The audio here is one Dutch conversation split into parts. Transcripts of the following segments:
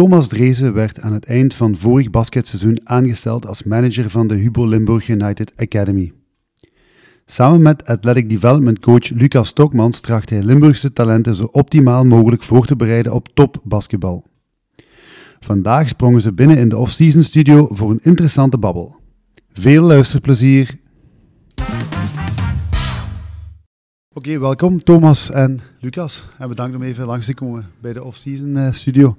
Thomas Drezen werd aan het eind van vorig basketseizoen aangesteld als manager van de Hubo Limburg United Academy. Samen met Athletic Development Coach Lucas Stokmans tracht hij Limburgse talenten zo optimaal mogelijk voor te bereiden op topbasketbal. Vandaag sprongen ze binnen in de off-season studio voor een interessante babbel. Veel luisterplezier! Oké, welkom Thomas en Lucas. En bedankt om even langs te komen bij de off-season eh, studio.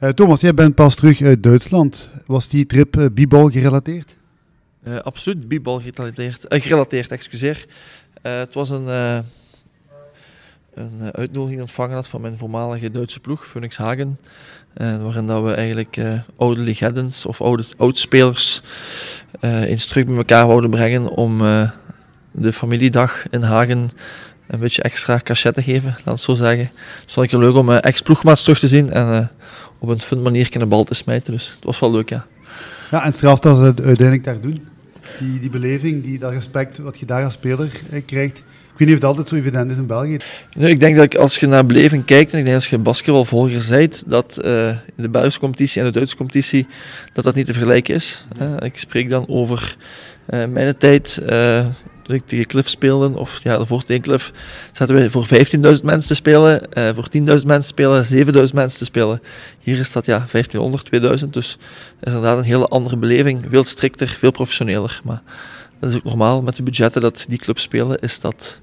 Uh, Thomas, jij bent pas terug uit Duitsland. Was die trip uh, gerelateerd? Uh, absoluut b-ball gerelateerd, gerelateerd excuseer. het was een, een uitnodiging ontvangen had van mijn voormalige Duitse ploeg, Phoenix Hagen. waarin dat we eigenlijk oude legendes of oude oudspelers in stuk met elkaar wouden brengen om de familiedag in Hagen een beetje extra cachet te geven, laat het zo zeggen. Het vond ik leuk om ex-ploegmaats terug te zien en op een fun manier kunnen bal te smijten. Dus het was wel leuk, ja. Ja, en straf dat ze het uiteindelijk daar doen. Die, die beleving, die, dat respect wat je daar als speler eh, krijgt. Ik weet niet of het altijd zo evident is in België. Nee, ik denk dat als je naar beleving kijkt, en ik denk als je basketbalvolger bent, dat uh, in de Belgische competitie en de Duitse competitie, dat dat niet te vergelijken is. Uh, ik spreek dan over uh, mijn tijd, toen ik tegen Cliff speelde, of ja, voor tegen Cliff, zaten we voor 15.000 mensen te spelen, uh, voor 10.000 mensen te spelen, 7.000 mensen te spelen. Hier is dat ja, 1500, 2000, dus dat is inderdaad een hele andere beleving. Veel strikter, veel professioneler. Maar dat is ook normaal met de budgetten dat die clubs spelen, is dat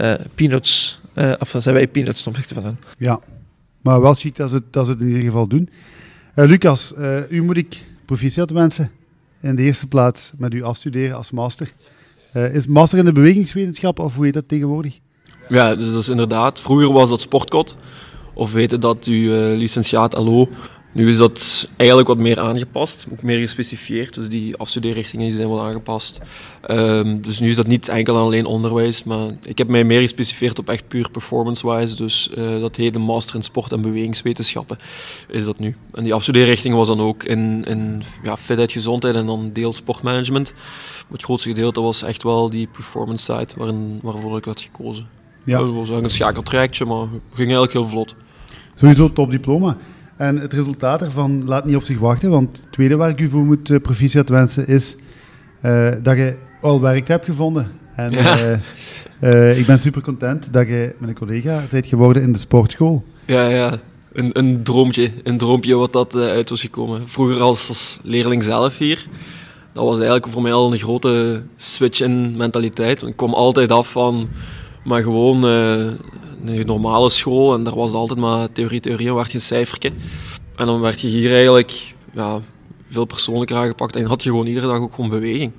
uh, peanuts, uh, of dan zijn wij peanuts ten opzichte van hen. Ja, maar wel chic dat ze, dat ze het in ieder geval doen. Lucas, u moet ik proficiat wensen in de eerste plaats met u afstuderen als master. Uh, is master in de bewegingswetenschap of hoe heet dat tegenwoordig? Ja, dus dat is inderdaad. Vroeger was dat sportkot. Of weten dat u uh, licentiaat LO nu is dat eigenlijk wat meer aangepast, ook meer gespecifieerd. Dus die afstudeerrichtingen zijn wel aangepast. Um, dus nu is dat niet enkel alleen onderwijs, maar ik heb mij meer gespecifieerd op echt puur performance-wise. Dus uh, dat heet de Master in Sport en Bewegingswetenschappen, is dat nu. En die afstudeerrichting was dan ook in, in ja, fitheid, gezondheid en dan deel sportmanagement. Het grootste gedeelte was echt wel die performance side waarin, waarvoor ik had gekozen. Ja. Dat was een schakeltrajectje, maar het ging eigenlijk heel vlot. Sowieso top diploma. En het resultaat ervan laat niet op zich wachten, want het tweede waar ik u voor moet uh, proficiat wensen is uh, dat je al werk hebt gevonden. En ja. uh, ik ben super content dat je met een collega bent geworden in de sportschool. Ja, ja. Een, een droompje, een droompje wat dat uit was gekomen. Vroeger als, als leerling zelf hier, dat was eigenlijk voor mij al een grote switch in mentaliteit. Ik kom altijd af van maar gewoon een normale school en daar was altijd maar theorie, theorie en werd geen cijfertje. En dan werd je hier eigenlijk ja, veel persoonlijker aangepakt en had je gewoon iedere dag ook gewoon beweging.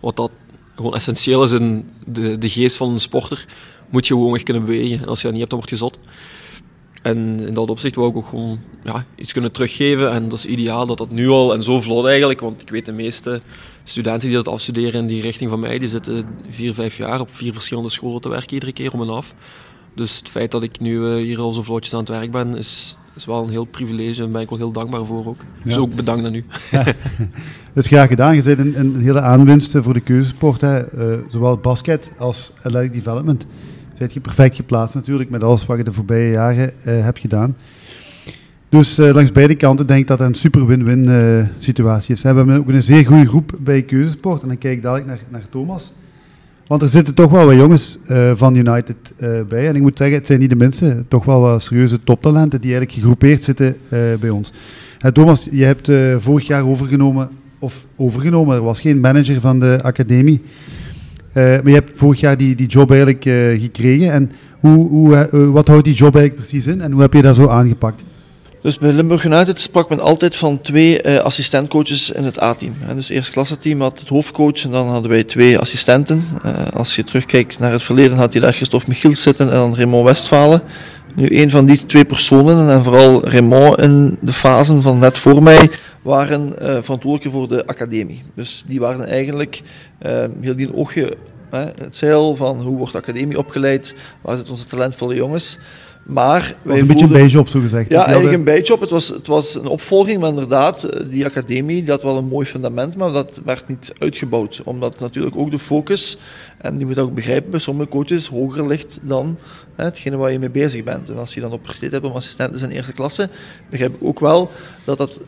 Wat dat gewoon essentieel is in de, de geest van een sporter, moet je gewoon echt kunnen bewegen. En als je dat niet hebt, dan word je zot. En in dat opzicht wou ik ook gewoon ja, iets kunnen teruggeven. En dat is ideaal dat dat nu al en zo vlot eigenlijk, want ik weet de meeste studenten die dat afstuderen in die richting van mij, die zitten vier, vijf jaar op vier verschillende scholen te werken iedere keer om en af. Dus het feit dat ik nu eh, hier al zo vlotjes aan het werk ben, is, is wel een heel privilege en daar ben ik wel heel dankbaar voor ook. Dus ook bedankt aan u. Ja. Dat is graag gedaan. Je bent een, een hele aanwinst voor de keuzesport, hè. Uh, zowel basket als athletic development. Zit je perfect geplaatst natuurlijk met alles wat je de voorbije jaren uh, hebt gedaan. Dus uh, langs beide kanten denk ik dat het een super win-win situatie is. We hebben ook een zeer goede groep bij keuzesport en dan kijk ik dadelijk naar, naar Thomas. Want er zitten toch wel wat jongens uh, van United uh, bij. En ik moet zeggen, het zijn niet de minste. Toch wel wat serieuze toptalenten die eigenlijk gegroepeerd zitten uh, bij ons. Thomas, je hebt vorig jaar overgenomen, of overgenomen, er was geen manager van de academie. maar je hebt vorig jaar die, die job eigenlijk gekregen. En hoe, hoe, wat houdt die job eigenlijk precies in en hoe heb je dat zo aangepakt? Dus bij Limburg United sprak men altijd van twee uh, assistentcoaches in het A-team. Dus het eerste klasse team had het hoofdcoach en dan hadden wij twee assistenten. Uh, als je terugkijkt naar het verleden had je daar Christophe Michiels zitten en dan Raymond Westfalen. Nu, een van die twee personen, en vooral Raymond in de fase van net voor mij, waren uh, verantwoordelijk voor de academie. Dus die waren eigenlijk heel die oogje, het zeil van hoe wordt de academie opgeleid, waar zitten onze talentvolle jongens. Maar wij een beetje een bijjob, zo gezegd. Ja, eigenlijk een bijjob. Het was, het was een opvolging, maar inderdaad, eh, die academie had wel een mooi fundament, maar dat werd niet uitgebouwd. Omdat natuurlijk ook de focus, en die moet ook begrijpen, bij sommige coaches hoger ligt dan hè, hetgene waar je mee bezig bent. En als je dan op presteert hebt om assistent in eerste klasse, begrijp ik ook wel dat dat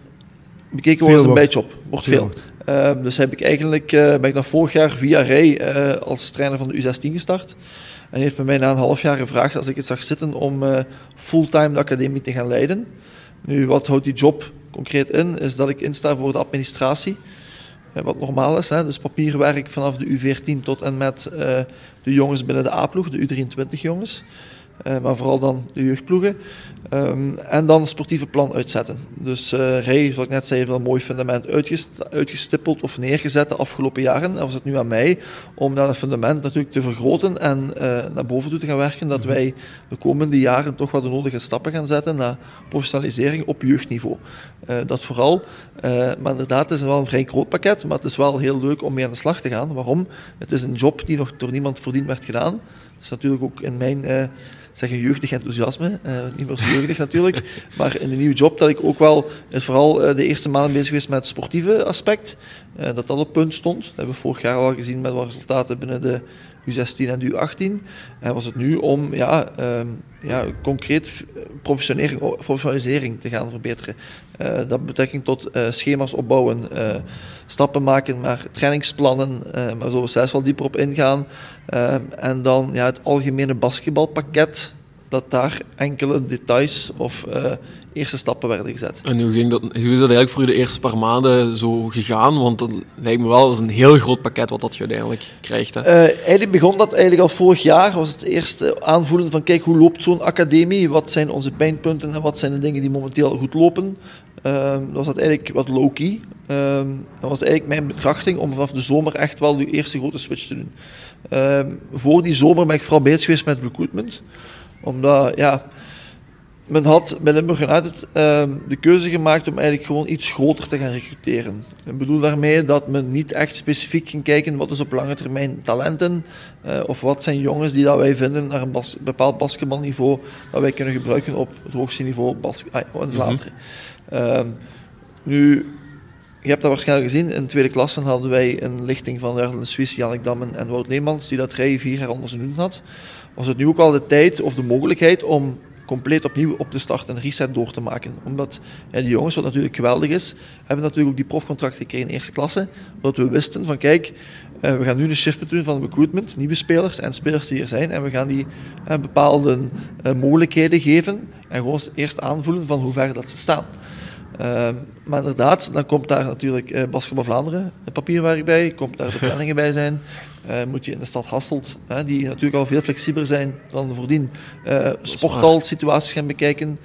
bekeken wordt als een bijjob. Wordt veel. Uh, dus heb ik eigenlijk, uh, ben ik dan vorig jaar via Rij uh, als trainer van de U16 gestart. En heeft me mij na een half jaar gevraagd als ik het zag zitten om uh, fulltime de academie te gaan leiden. Nu, wat houdt die job concreet in? Is dat ik insta voor de administratie. wat normaal is, hè? dus papierwerk vanaf de U14 tot en met de jongens binnen de A-ploeg, de U23 jongens. Maar vooral dan de jeugdploegen. Um, en dan een sportieve plan uitzetten. Dus uh, zoals ik net zei, heeft een mooi fundament uitgestippeld of neergezet de afgelopen jaren. En was het nu aan mij om dat fundament natuurlijk te vergroten en uh, naar boven toe te gaan werken. Dat mhm. wij de komende jaren toch wel de nodige stappen gaan zetten naar professionalisering op jeugdniveau. dat vooral. maar inderdaad, het is wel een vrij groot pakket, maar het is wel heel leuk om mee aan de slag te gaan. Waarom? Het is een job die nog door niemand verdiend werd gedaan. Dat is natuurlijk ook in mijn zeggen jeugdig enthousiasme. Uh, niet meer zo jeugdig natuurlijk. Maar in de nieuwe job dat ik ook wel is vooral uh, de eerste maanden bezig geweest met het sportieve aspect. Uh, dat dat op punt stond. Dat hebben we vorig jaar al gezien met wat resultaten binnen de U16 en de U18. En was het nu om ja, um, ja, concreet professionalisering te gaan verbeteren. dat betrekking tot schema's opbouwen, stappen maken naar trainingsplannen, maar zullen we zelfs wel dieper op ingaan. Ehm, en dan ja, het algemene basketbalpakket, dat daar enkele details of eerste stappen werden gezet. En hoe, ging dat, hoe is dat eigenlijk voor je de eerste paar maanden zo gegaan? Want dat lijkt me wel als een heel groot pakket wat dat je uiteindelijk krijgt. Hè? Uh, eigenlijk begon dat eigenlijk al vorig jaar. was het eerste aanvoelen van kijk, hoe loopt zo'n academie? Wat zijn onze pijnpunten en wat zijn de dingen die momenteel goed lopen? Uh, dat was dat eigenlijk wat low-key. Uh, dat was eigenlijk mijn betrachting om vanaf de zomer echt wel die eerste grote switch te doen. Ehm, voor die zomer ben ik vooral bezig geweest met recruitment. Omdat, ja, men had bij Limburg United uh, de keuze gemaakt om eigenlijk gewoon iets groter te gaan recruteren. Ik bedoel daarmee dat men niet echt specifiek ging kijken wat is op lange termijn talenten uh, of wat zijn jongens die dat wij vinden naar een bas bepaald basketbalniveau dat wij kunnen gebruiken op het hoogste niveau bas ah, en later. Mm -hmm. nu, je hebt dat waarschijnlijk gezien. In de tweede klasse hadden wij een lichting van Erlen Swiss, Jannik Dammen en Wout Neemans, die dat rij vier jaar onder zijn doen had. Was het nu ook al de tijd of de mogelijkheid om compleet opnieuw op te starten en reset door te maken. Omdat ja, die jongens, wat natuurlijk geweldig is, hebben natuurlijk ook die profcontract gekregen in eerste klasse. Omdat we wisten van kijk, uh, we gaan nu een shift doen van recruitment, nieuwe spelers en spelers die er zijn. En we gaan die uh, bepaalde uh, mogelijkheden geven en gewoon eerst aanvoelen van hoe ver dat ze staan. Uh, maar inderdaad, dan komt daar natuurlijk uh, Basketbal Vlaanderen, het papierwerk bij, komt daar de planningen bij zijn. Uh, moet je in de stad Hasselt, die natuurlijk al veel flexibeler zijn dan voordien, sporthal-situaties gaan bekijken.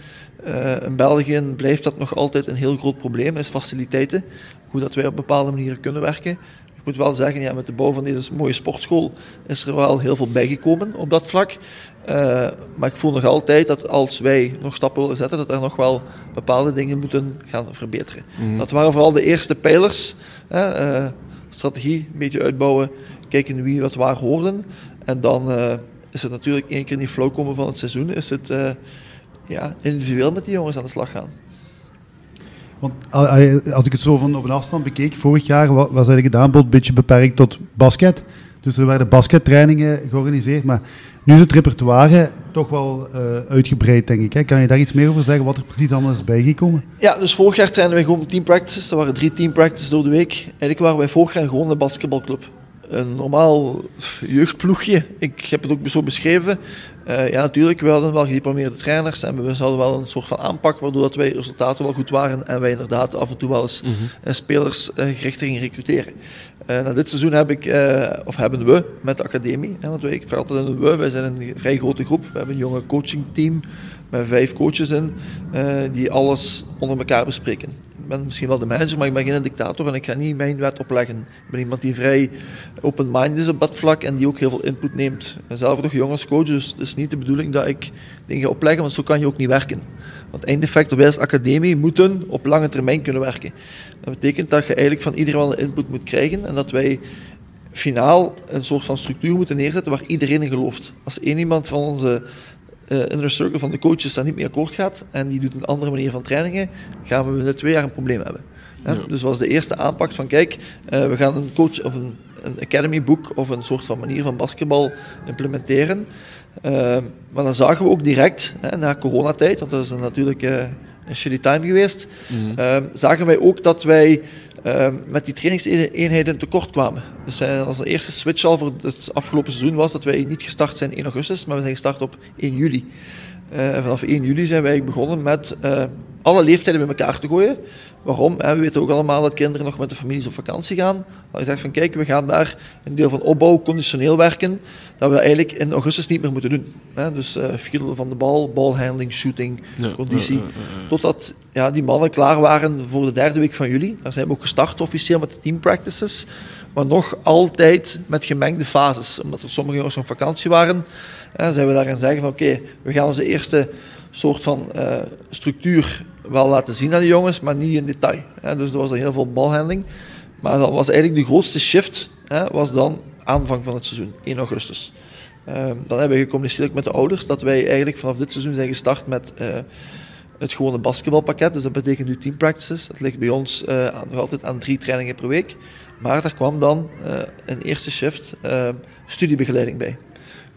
in België blijft dat nog altijd een heel groot probleem, is faciliteiten. Hoe dat wij op bepaalde manieren kunnen werken. Ik moet wel zeggen, ja, met de bouw van deze mooie sportschool is er wel heel veel bijgekomen op dat vlak. Uh, maar ik voel nog altijd dat als wij nog stappen willen zetten, dat er nog wel bepaalde dingen moeten gaan verbeteren. Mm. Dat waren vooral de eerste pijlers. Uh, strategie, een beetje uitbouwen, kijken wie wat waar hoorden. En dan uh, is het natuurlijk één keer niet flauw komen van het seizoen, is het ja, individueel met die jongens aan de slag gaan. Want als ik het zo van op een afstand bekeek, vorig jaar was eigenlijk het aanbod een beetje beperkt tot basket. Dus er werden baskettrainingen georganiseerd, maar nu is het repertoire toch wel uh, uitgebreid, denk ik. Hè? Kan je daar iets meer over zeggen, wat er precies allemaal is bijgekomen? Ja, dus vorig jaar trainen wij gewoon team practices. Er waren drie team practices door de week. Eigenlijk waren wij vorig jaar gewoon een basketbalclub. Een normaal jeugdploegje. Ik heb het ook zo beschreven. Uh, ja, natuurlijk, we hadden wel gediplomeerde trainers en we hadden wel een soort van aanpak waardoor dat wij resultaten wel goed waren en wij inderdaad af en toe wel eens mm spelers uh, gericht gingen recruteren. Uh, dit seizoen heb ik, of hebben we met de academie, hè, want wij, ik praat altijd in we, wij zijn een vrij grote groep, we hebben een jonge coachingteam met vijf coaches in, die alles onder elkaar bespreken ben misschien wel de manager, maar ik ben geen dictator en ik ga niet mijn wet opleggen. Ik ben iemand die vrij open-minded is op dat vlak en die ook heel veel input neemt. Ik ben zelf nog jongenscoach, dus het is niet de bedoeling dat ik dingen ga opleggen, want zo kan je ook niet werken. Want eindeffect, wij als academie moeten op lange termijn kunnen werken. Dat betekent dat je eigenlijk van iedereen wel een input moet krijgen en dat wij finaal een soort van structuur moeten neerzetten waar iedereen in gelooft. Als één iemand van onze uh, inner circle van de coaches daar niet mee akkoord gaat en die doet een andere manier van trainingen, gaan we binnen twee jaar een probleem hebben. Hè? Ja. Dus was de eerste aanpak van kijk, uh, we gaan een coach of een, een academy boek of een soort van manier van basketbal implementeren. Uh, maar dan zagen we ook direct, hè, na coronatijd, want dat is natuurlijk een shitty time geweest, mm -hmm. zagen wij ook dat wij uh, met die trainingseenheden tekort kwamen. Dus als eerste switch al voor het afgelopen seizoen was dat wij niet gestart zijn 1 augustus, maar we zijn gestart op 1 juli. Uh, vanaf 1 juli zijn wij begonnen met alle leeftijden bij elkaar te gooien. Waarom? we weten ook allemaal dat kinderen nog met de families op vakantie gaan. Dan zegt van kijk, we gaan daar een deel van opbouw, conditioneel werken, dat we eigenlijk in augustus niet meer moeten doen. Dus uh, feel van de bal, balhandling, shooting, ja, conditie. Ja, ja, Totdat ja, die mannen klaar waren voor de derde week van juli. Daar zijn we ook gestart officieel met de team practices. Maar nog altijd met gemengde fases. Omdat er sommige jongens op vakantie waren, zijn we daar gaan zeggen van oké, we gaan onze eerste soort van uh, structuur wel laten zien aan de jongens, maar niet in detail. Hè. Dus er was er heel veel balhandling. Maar dat was eigenlijk de grootste shift, hè, was dan aanvang van het seizoen, 1 augustus. Uh, dan hebben we gecommuniceerd met de ouders dat wij eigenlijk vanaf dit seizoen zijn gestart met uh, het gewone basketbalpakket. Dus dat betekent nu team practices. Dat ligt bij ons aan, nog altijd aan drie trainingen per week. Maar daar kwam dan een eerste shift studiebegeleiding bij.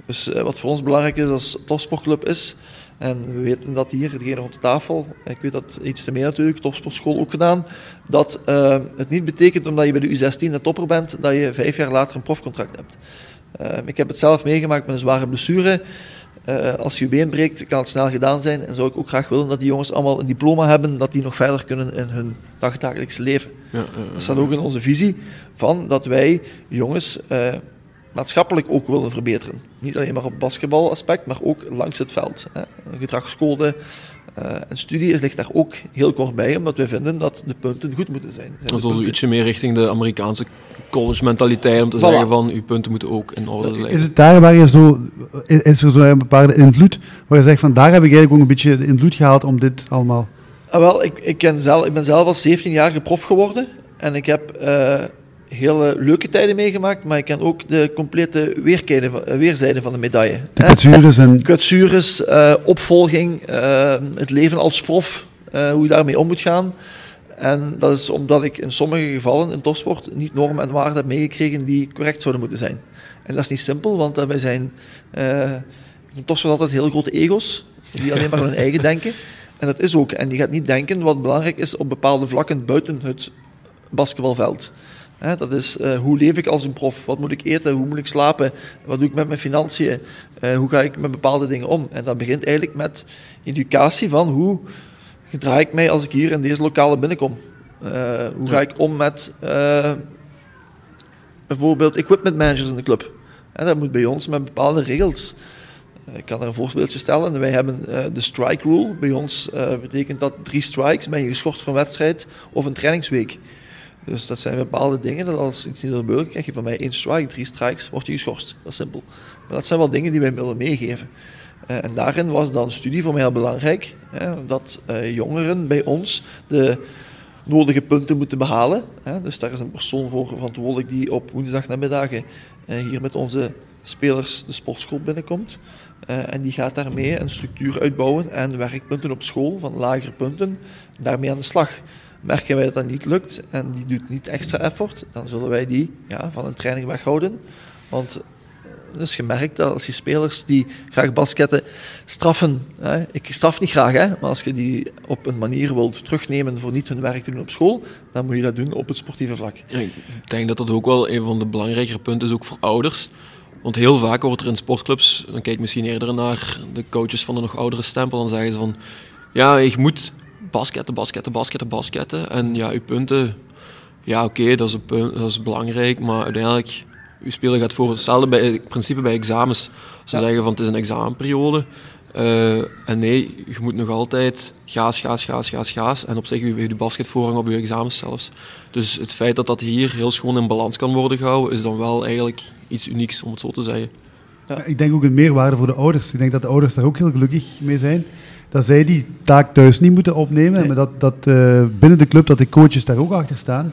Dus wat voor ons belangrijk is als topsportclub is en we weten dat hier, degene rond de tafel, ik weet dat iets te meer natuurlijk, topsportschool ook gedaan, dat uh, het niet betekent omdat je bij de U16 de topper bent, dat je vijf jaar later een profcontract hebt. Uh, ik heb het zelf meegemaakt met een zware blessure. Uh, als je been breekt, kan het snel gedaan zijn. En zou ik ook graag willen dat die jongens allemaal een diploma hebben, dat die nog verder kunnen in hun dagdagelijkse leven. Ja, dat staat ook in onze visie van dat wij jongens maatschappelijk ook willen verbeteren. Niet alleen maar op basketbalaspect, maar ook langs het veld. Hè. Gedragscode uh, en studie ligt daar ook heel kort bij, omdat we vinden dat de punten goed moeten zijn. zijn dus ietsje meer richting de Amerikaanse college mentaliteit om te zeggen van uw punten moeten ook in orde zijn. Is het daar waar je zo, is er zo'n bepaalde invloed, waar je zegt van daar heb ik eigenlijk ook een beetje de invloed gehaald om dit allemaal... Ah, wel, ik, ik, ken zelf, ik ben zelf al 17 jaar prof geworden en ik heb... Uh, hele leuke tijden meegemaakt, maar ik ken ook de complete weerzijde van de medaille. De kwetsures en... Kwetsures, uh, opvolging, uh, het leven als prof, uh, hoe je daarmee om moet gaan. En dat is omdat ik in sommige gevallen in topsport niet normen en waarden heb meegekregen die correct zouden moeten zijn. En dat is niet simpel, want wij zijn in topsport altijd heel grote ego's, die alleen maar aan hun eigen denken. En dat is ook. En die gaat niet denken wat belangrijk is op bepaalde vlakken buiten het basketbalveld dat is uh, hoe leef ik als een prof? Wat moet ik eten? Hoe moet ik slapen? Wat doe ik met mijn financiën? Uh, hoe ga ik met bepaalde dingen om? En dat begint eigenlijk met educatie van hoe gedraai ik mij als ik hier in deze lokale binnenkom? Uh, hoe ga ik om met bijvoorbeeld equipment managers in de club? En dat moet bij ons met bepaalde regels. Ik kan er een voorbeeldje stellen. Wij hebben de strike rule. Bij ons betekent dat drie strikes ben je geschorst van wedstrijd of een trainingsweek. Dus dat zijn bepaalde dingen, dat als iets niet gebeurt, krijg je van mij één strike, drie strikes, word je geschorst. Dat is simpel. Maar dat zijn wel dingen die wij willen meegeven. Uh, en daarin was dan studie voor mij heel belangrijk, hè, dat uh, jongeren bij ons de nodige punten moeten behalen. Hè. Dus daar is een persoon voor verantwoordelijk die op woensdagnamiddagen uh, hier met onze spelers de sportschool binnenkomt. en die gaat daarmee een structuur uitbouwen en werkpunten op school van lagere punten daarmee aan de slag. Merken wij dat dat niet lukt en die doet niet extra effort, dan zullen wij die ja, van een training weghouden. Want het is gemerkt dat als je spelers die graag basketten straffen, hè, ik straf niet graag, hè, maar als je die op een manier wilt terugnemen voor niet hun werk te doen op school, dan moet je dat doen op het sportieve vlak. Ik denk dat dat ook wel een van de belangrijkere punten is, ook voor ouders. Want heel vaak wordt er in sportclubs, dan kijk ik misschien eerder naar de coaches van de nog oudere stempel, dan zeggen ze van, ja, je moet basketten, basketten, basketten, basketten. En ja, uw punten, ja oké, dat, is dat is belangrijk, maar uiteindelijk, uw speler gaat voor hetzelfde bij, in principe bij examens. Ze zeggen van het is een examenperiode. Uh, en nee, je moet nog altijd gaas, gaas, gaas, gaas, gaas. En op zich heeft je basket voorrang op je examens zelfs. Dus het feit dat dat hier heel schoon in balans kan worden gehouden, is dan wel eigenlijk iets unieks, om het zo te zeggen. Ja. Ik denk ook een meerwaarde voor de ouders. Ik denk dat de ouders daar ook heel gelukkig mee zijn dat zij die taak thuis niet moeten opnemen, maar dat, dat uh, binnen de club dat de coaches daar ook achter staan.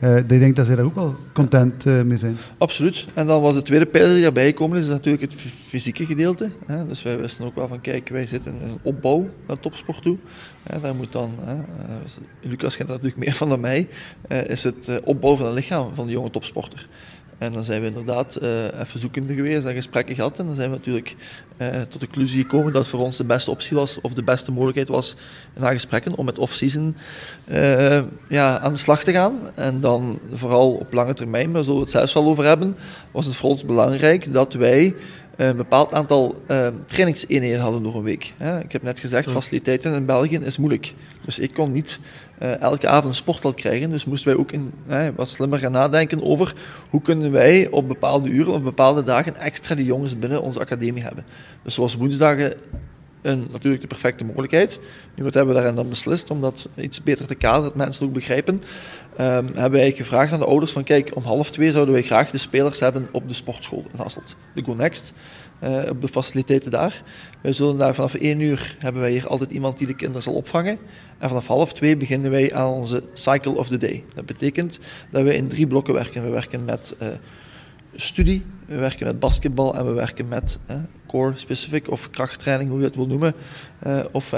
Uh, ik denk dat zij daar ook wel content uh, mee zijn. Absoluut. En dan was de tweede pijler die daarbij gekomen is, is natuurlijk het fysieke gedeelte. Hè. Dus wij wisten ook wel van, kijk, wij zitten in een opbouw naar topsport toe. Hè, daar moet dan, hè, Lucas kent dat natuurlijk meer van dan mij, is het opbouwen van het lichaam van de jonge topsporter. En dan zijn we inderdaad uh, even zoekende geweest en gesprekken gehad. En dan zijn we natuurlijk uh, tot de conclusie gekomen dat het voor ons de beste optie was, of de beste mogelijkheid was, na gesprekken om met off-season uh, ja, aan de slag te gaan. En dan vooral op lange termijn, maar daar zullen we het zelfs wel over hebben, was het voor ons belangrijk dat wij een bepaald aantal uh, trainingseenheden hadden door een week. ik heb net gezegd, faciliteiten in België is moeilijk. Dus ik kon niet uh, elke avond een sporthal krijgen. Dus moesten wij ook in, wat slimmer gaan nadenken over hoe kunnen wij op bepaalde uren of bepaalde dagen extra die jongens binnen onze academie hebben. Dus zoals woensdagen een, natuurlijk de perfecte mogelijkheid. Nu wat hebben we daarin dan beslist om dat iets beter te kaderen, dat mensen ook begrijpen. Um, hebben wij gevraagd aan de ouders van kijk, om half twee zouden wij graag de spelers hebben op de sportschool in Hasselt. De Go Next, uh, op de faciliteiten daar. Wij zullen daar vanaf één uur hebben wij hier altijd iemand die de kinderen zal opvangen. En vanaf half twee beginnen wij aan onze cycle of the day. Dat betekent dat we in drie blokken werken. We werken met uh, studie, we werken met basketbal en we werken met uh, core specific of krachttraining, hoe je het wil noemen. Uh, of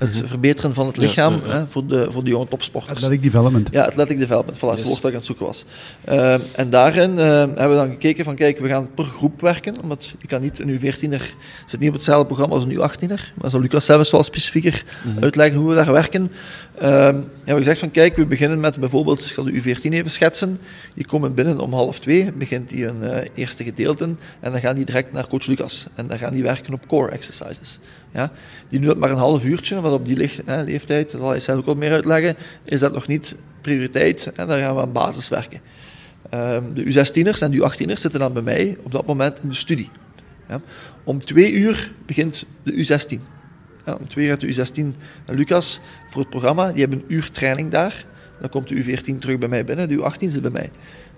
het mhm. verbeteren van het lichaam ja, ja, Hè, voor, de, voor de jonge topsporters. Athletic development. Ja, athletic development, voilà, het woord dat ik aan het zoeken was. Uh, en daarin uh, hebben we dan gekeken van, kijk, we gaan per groep werken, omdat je kan niet een U14er, zit niet op hetzelfde programma als een U18er, maar zal Lucas zelfs wel specifieker mm uitleggen hoe we daar werken. Uh, hebben we gezegd van, kijk, we beginnen met bijvoorbeeld, ik zal de U14 even schetsen, die komen binnen om half twee, begint die een uh, eerste gedeelte, en dan gaan die direct naar coach Lucas, en dan gaan die werken op core exercises. Ja? Die doen dat maar een half uurtje, want op die licht, hè, leeftijd, dat zal hij zelf ook wat meer uitleggen, is dat nog niet prioriteit. Hè? Daar gaan we aan basis werken. Um, de U16'ers en de U18'ers zitten dan bij mij op dat moment in de studie. Ja? Om twee uur begint de U16. Ja, om twee uur gaat de U16 naar Lucas voor het programma. Die hebben een uur training daar. Dan komt de U14 terug bij mij binnen, de U18 zit bij mij.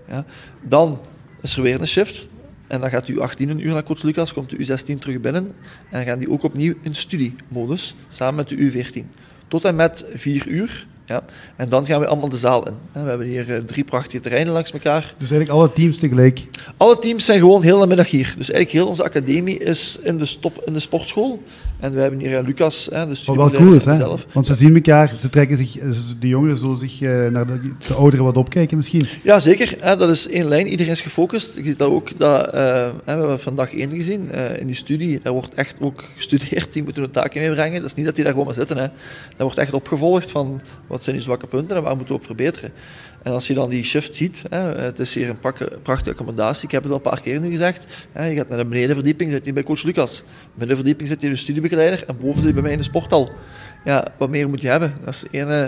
Ja? Dan is er weer een shift. En dan gaat u 18 een uur naar coach Lucas, komt de U16 terug binnen. En dan gaan die ook opnieuw in studiemodus, samen met de U14. Tot en met 4 uur. Ja. En dan gaan we allemaal de zaal in. We hebben hier eh, drie prachtige terreinen langs elkaar. Dus eigenlijk alle teams tegelijk? Alle teams zijn gewoon heel de middag hier. Dus eigenlijk heel onze academie is in de, stop, in de sportschool. En we hebben hier uh, Lucas, hè, dus Wat wel cool is, hè? Zelf. Want ze zien elkaar, ze trekken zich, eh, de jongeren zullen zich uh, naar de, de, ouderen wat opkijken misschien. Ja, zeker. Hè, dat is één lijn, iedereen is gefocust. Ik zie dat ook, dat, uh, we hebben vandaag één gezien in die studie. Daar wordt echt ook gestudeerd, die moeten hun taken meebrengen. Dat is niet dat die daar gewoon maar zitten. Hè. Dat wordt echt opgevolgd van wat zijn die zwakke punten en waar moeten we op verbeteren. En als je dan die shift ziet, hè, het is hier een prachtige accommodatie. Ik heb het al een paar keer nu gezegd. Hè, je gaat naar de benedenverdieping, zit je bij coach Lucas. Middenverdieping zit je in de studiebegeleider en boven zit je bij mij in de sporthal. Ja, wat meer moet je hebben? Dat is één uh,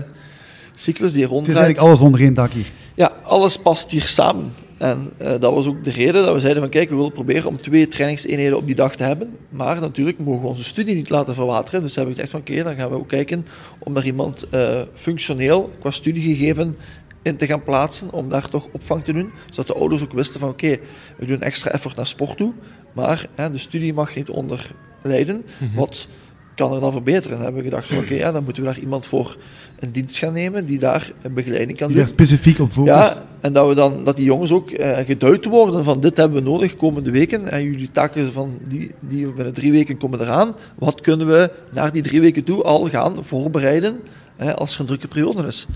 cyclus die ronddraait. Het is eigenlijk alles onder één dak hier. Ja, alles past hier samen. En uh, dat was ook de reden dat we zeiden van kijk, we willen proberen om twee trainingseenheden op die dag te hebben. Maar natuurlijk mogen we onze studie niet laten verwateren. Dus hebben we gezegd van oké, dan gaan we ook kijken om daar iemand uh, functioneel qua studiegegeven in te gaan plaatsen, om daar toch opvang te doen. Zodat de ouders ook wisten van oké, we doen extra effort naar sport toe, maar hè, de studie mag niet onder lijden. Mhm. Wat kan er dan verbeteren? En dan hebben we gedacht van oké, ja, dan moeten we daar iemand voor een dienst gaan nemen die daar een begeleiding kan die doen. Daar specifiek op focust. Ja, en dat, we dan, dat die jongens ook uh, geduid worden van dit hebben we nodig komende weken. En jullie taken van die, die binnen drie weken komen eraan. Wat kunnen we naar die drie weken toe al gaan voorbereiden als er een drukke periode is?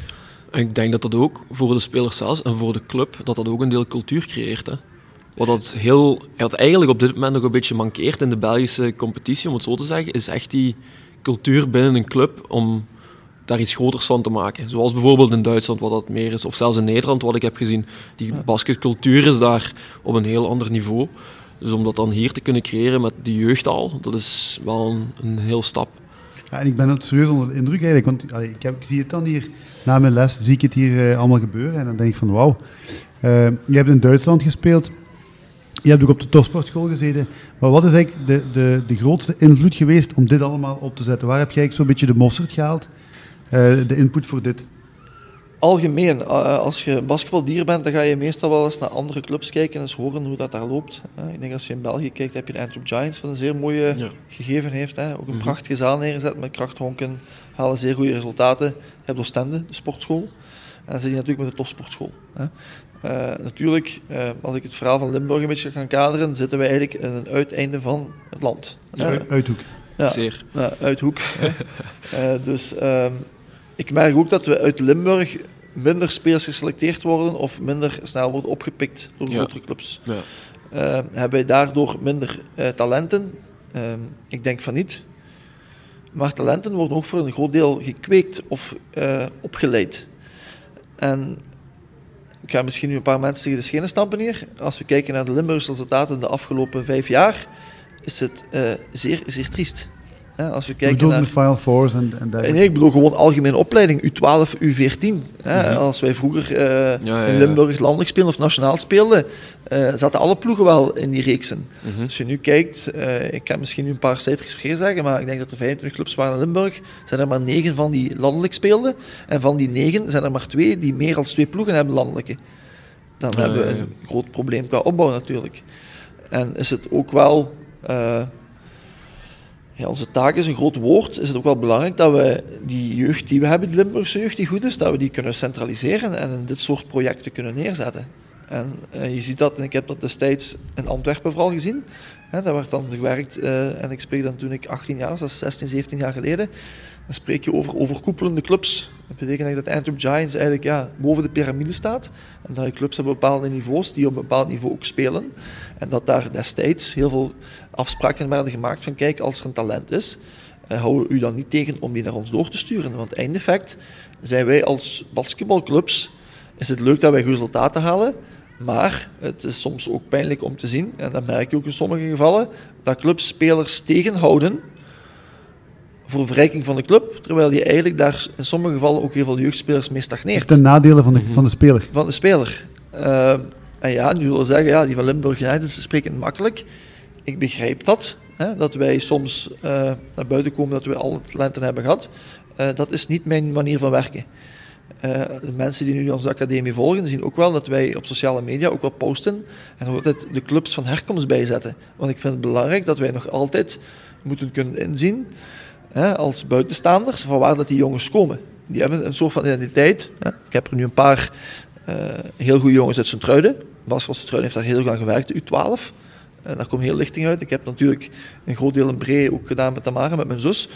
Ik denk dat dat ook voor de spelers zelfs en voor de club, dat dat ook een deel cultuur creëert. Hè. Wat dat heel, wat eigenlijk op dit moment nog een beetje mankeert in de Belgische competitie, om het zo te zeggen, is echt die cultuur binnen een club om daar iets groters van te maken. Zoals bijvoorbeeld in Duitsland, wat dat meer is, of zelfs in Nederland, wat ik heb gezien. Die basketcultuur is daar op een heel ander niveau. Dus om dat dan hier te kunnen creëren met de jeugd al, dat is wel een, een heel stap. Ja, en ik ben het serieus onder de indruk eigenlijk, want allee, ik, heb, ik, zie het dan hier, na mijn les zie ik het hier uh, allemaal gebeuren en dan denk ik van wauw. Uh, je hebt in Duitsland gespeeld, je hebt ook op de topsportschool gezeten, maar wat is eigenlijk de, de, de grootste invloed geweest om dit allemaal op te zetten? Waar heb jij zo'n beetje de mosterd gehaald, uh, de input voor dit? algemeen, eh, als je basketbaldier bent, dan ga je meestal wel eens naar andere clubs kijken en eens horen hoe dat daar loopt. Ik denk als je in België kijkt, heb je de Antwerp Giants, wat een zeer mooie gegeven heeft. Ook een mhm. prachtige zaal neergezet met krachthonken, halen zeer goede resultaten. Je hebt Oostende, de sportschool. En dan zit je natuurlijk met de topsportschool. Hè. Uh, natuurlijk, uh, als ik het verhaal van Limburg een beetje ga kaderen, zitten we eigenlijk in een uiteinde van het land. Ja, uh, uithoek. Ja, Zeer. Ja, uithoek. dus um, ik merk ook dat we uit Limburg minder spelers geselecteerd worden of minder snel worden opgepikt door ja. grotere clubs. Ja. hebben wij daardoor minder talenten? Ehm, ik denk van niet. Maar talenten worden ook voor een groot deel gekweekt of opgeleid. En ik ga misschien nu een paar mensen tegen de schenen stampen hier. Als we kijken naar de Limburgse resultaten de afgelopen vijf jaar, is het uh, zeer, zeer triest. Als we kijken naar... de Final Fours en, en dergelijke? Nee, ik bedoel gewoon algemene opleiding, U12, U14. Hè. Mm Als wij vroeger uh, ja, ja, in Limburg landelijk speelden of nationaal speelden, uh, zaten alle ploegen wel in die reeksen. Mm -hmm. Als je nu kijkt, ik kan misschien nu een paar cijfers vergeten zeggen, maar ik denk dat er 25 clubs waren in Limburg, zijn er maar 9 van die landelijk speelden. En van die 9 zijn er maar twee die meer dan twee ploegen hebben landelijke. Dan hebben we een groot probleem qua opbouw natuurlijk. En is het ook wel onze taak is een groot woord. Is het ook wel belangrijk dat we die jeugd die we hebben, die Limburgse jeugd die goed is, dat we die kunnen centraliseren en in dit soort projecten kunnen neerzetten. En uh, je ziet dat, en ik heb dat destijds in Antwerpen vooral gezien. Hè, daar werd dan gewerkt, uh, en ik spreek dan toen ik 18 jaar was, dat is 16, 17 jaar geleden. Dan spreek je over overkoepelende clubs. Dat betekent dat Antwerp Giants eigenlijk ja, boven de piramide staat. En dat je clubs hebben bepaalde niveaus die op een bepaald niveau ook spelen. En dat daar destijds heel veel afspraken werden gemaakt van kijk, als er een talent is, uh, houden we u dan niet tegen om die naar ons door te sturen. Want eindeffect zijn wij als basketbalclubs, is het leuk dat wij resultaten halen, maar het is soms ook pijnlijk om te zien, en dat merk je ook in sommige gevallen, dat clubs spelers tegenhouden voor verrijking van de club, terwijl je eigenlijk daar in sommige gevallen ook heel veel jeugdspelers mee stagneert. Ten nadele van de, van de speler. Van de speler. Uh, en ja, nu wil zeggen, ja, die van Limburg United spreken makkelijk. Ik begrijp dat, hè, dat wij soms uh, naar buiten komen dat we alle talenten hebben gehad. Uh, dat is niet mijn manier van werken. de mensen die nu onze academie volgen, zien ook wel dat wij op sociale media ook wel posten en er altijd de clubs van herkomst bijzetten. Want ik vind het belangrijk dat wij nog altijd moeten kunnen inzien hè, als buitenstaanders van waar dat die jongens komen. Die hebben een soort van identiteit. Hè. Ik heb er nu een paar heel goede jongens uit Sint-Truiden. Bas van Sint-Truiden heeft daar heel lang gewerkt, de U12. En daar komt heel lichting uit. Ik heb natuurlijk een groot deel in Bree ook gedaan met Tamara, met mijn zus.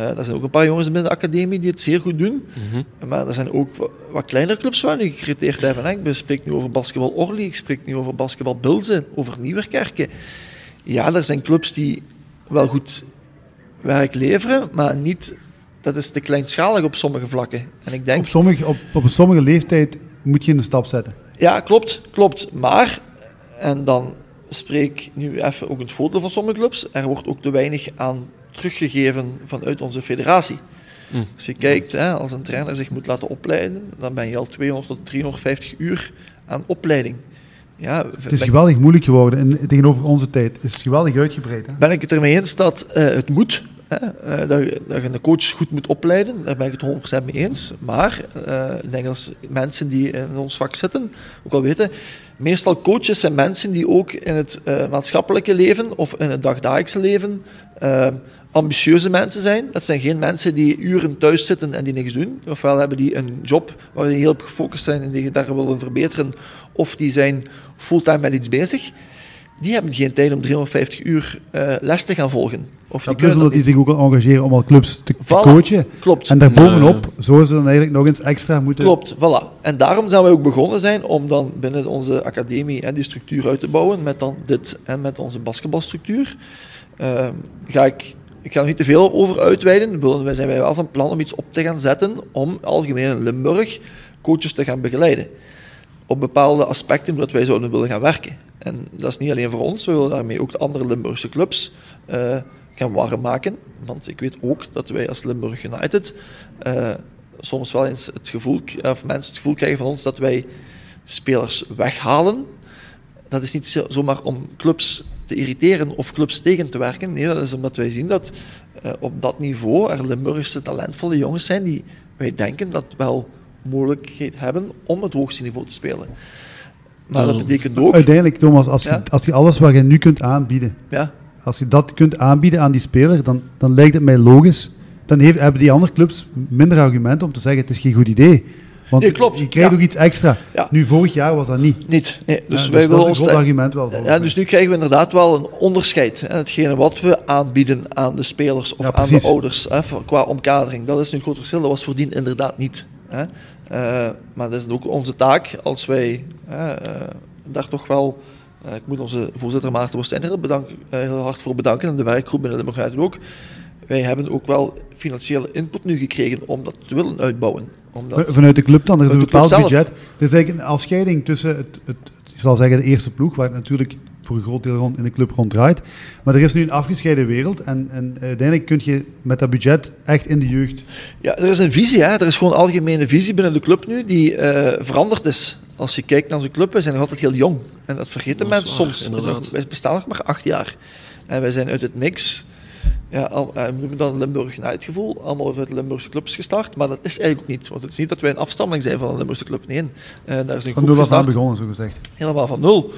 Uh, er zijn ook een paar jongens binnen de academie die het zeer goed doen. Mm -hmm. Maar er zijn ook wat, kleinere clubs waar nu gecreteerd hebben. Hè. Ik spreek nu over basketbal Orly, ik spreek nu over basketbal Bilzen, over Nieuwerkerken. Ja, er zijn clubs die wel goed werk leveren, maar niet, dat is te kleinschalig op sommige vlakken. En ik denk, op, sommige, op, op een sommige leeftijd moet je een stap zetten. Ja, klopt, klopt. Maar, en dan spreek nu even ook het voordeel van sommige clubs, er wordt ook te weinig aan teruggegeven vanuit onze federatie. Hm. Als je kijkt, hè, als een trainer zich moet laten opleiden, dan ben je al 200 tot 350 uur aan opleiding. Ja, het is geweldig moeilijk geworden en tegenover onze tijd. Het is geweldig uitgebreid. Hè? Ben ik het ermee eens dat uh, het moet, hè, uh, dat, je, dat je een coach goed moet opleiden, daar ben ik het 100% mee eens. Maar uh, ik denk dat mensen die in ons vak zitten ook wel weten, meestal coaches zijn mensen die ook in het maatschappelijke leven of in het dagdagelijkse leven ambitieuze mensen zijn. Dat zijn geen mensen die uren thuis zitten en die niks doen. Ofwel hebben die een job waar die heel gefocust zijn en die daar willen verbeteren, of die zijn fulltime met iets bezig. Die hebben geen tijd om 350 uur uh, les te gaan volgen. Of die kunnen dat die zich ook engageren om al clubs te, te coachen. Klopt. En daarbovenop, uh, zo ze dan eigenlijk nog eens extra moeten... Klopt, voilà. En daarom zijn we ook begonnen zijn om dan binnen onze academie hè, die structuur uit te bouwen met dan dit en met onze basketbalstructuur. Uh, ga ik ik ga er niet te veel over uitweiden. Wij zijn wij wel van plan om iets op te gaan zetten om algemeen in Limburg coaches te gaan begeleiden. Op bepaalde aspecten dat wij zouden willen gaan werken. En dat is niet alleen voor ons, we willen daarmee ook de andere Limburgse clubs uh, gaan warm maken. Want ik weet ook dat wij als Limburg United uh, soms wel eens het gevoel, of mensen het gevoel krijgen van ons dat wij spelers weghalen. Dat is niet zomaar om clubs te irriteren of clubs tegen te werken. Nee, dat is omdat wij zien dat uh, op dat niveau er Limburgse talentvolle jongens zijn die wij denken dat wel mogelijkheid hebben om het hoogste niveau te spelen. Maar dat betekent ook... Uiteindelijk, Thomas, als, je, als je alles wat je nu kunt aanbieden, ja. Als je dat kunt aanbieden aan die speler, dan, dan lijkt het mij logisch. Dan heeft, hebben die andere clubs minder argumenten om te zeggen het is geen goed idee. Want Nee, klopt. je krijgt Ja. ook iets extra. Ja. Nu, vorig jaar was dat niet. Niet. Nee. Dus Ja, wij dat willen is een ons argument wel. Ja, dus nu krijgen we inderdaad wel een onderscheid. Hè. Hetgene wat we aanbieden aan de spelers of aan de ouders hè, qua omkadering, dat is nu een groot verschil. Dat was voordien inderdaad niet. Hè. Eh, maar dat is ook onze taak als wij hè, eh, daar toch wel. Eh, ik moet onze voorzitter Maarten Woestijn heel, bedank, eh, heel hard voor bedanken en de werkgroep binnen Limburg United ook. Wij hebben ook wel financiële input nu gekregen om dat te willen uitbouwen. Omdat, Vanuit de club dan, er is een de bepaald budget. Er is eigenlijk een afscheiding tussen het, het, ik zal zeggen, de eerste ploeg, waar natuurlijk voor een groot deel rond in de club rond draait. Maar er is nu een afgescheiden wereld en, en uiteindelijk kun je met dat budget echt in de jeugd. Ja, er is een visie. Hè. Er is gewoon een algemene visie binnen de club nu die eh, veranderd is. Als je kijkt naar onze club, we zijn nog altijd heel jong. En dat vergeten mensen soms. inderdaad. Nog- wij bestaan nog maar acht jaar. En wij zijn uit het niks, ja, al, eh, we noemen dat een Limburg United gevoel, allemaal uit Limburgse clubs gestart. Maar dat is eigenlijk ook niet. Want het is niet dat wij een afstammeling zijn van een Limburgse club. Nee, Eh, daar is een Van nul af aan begonnen, zo gezegd. helemaal van nul.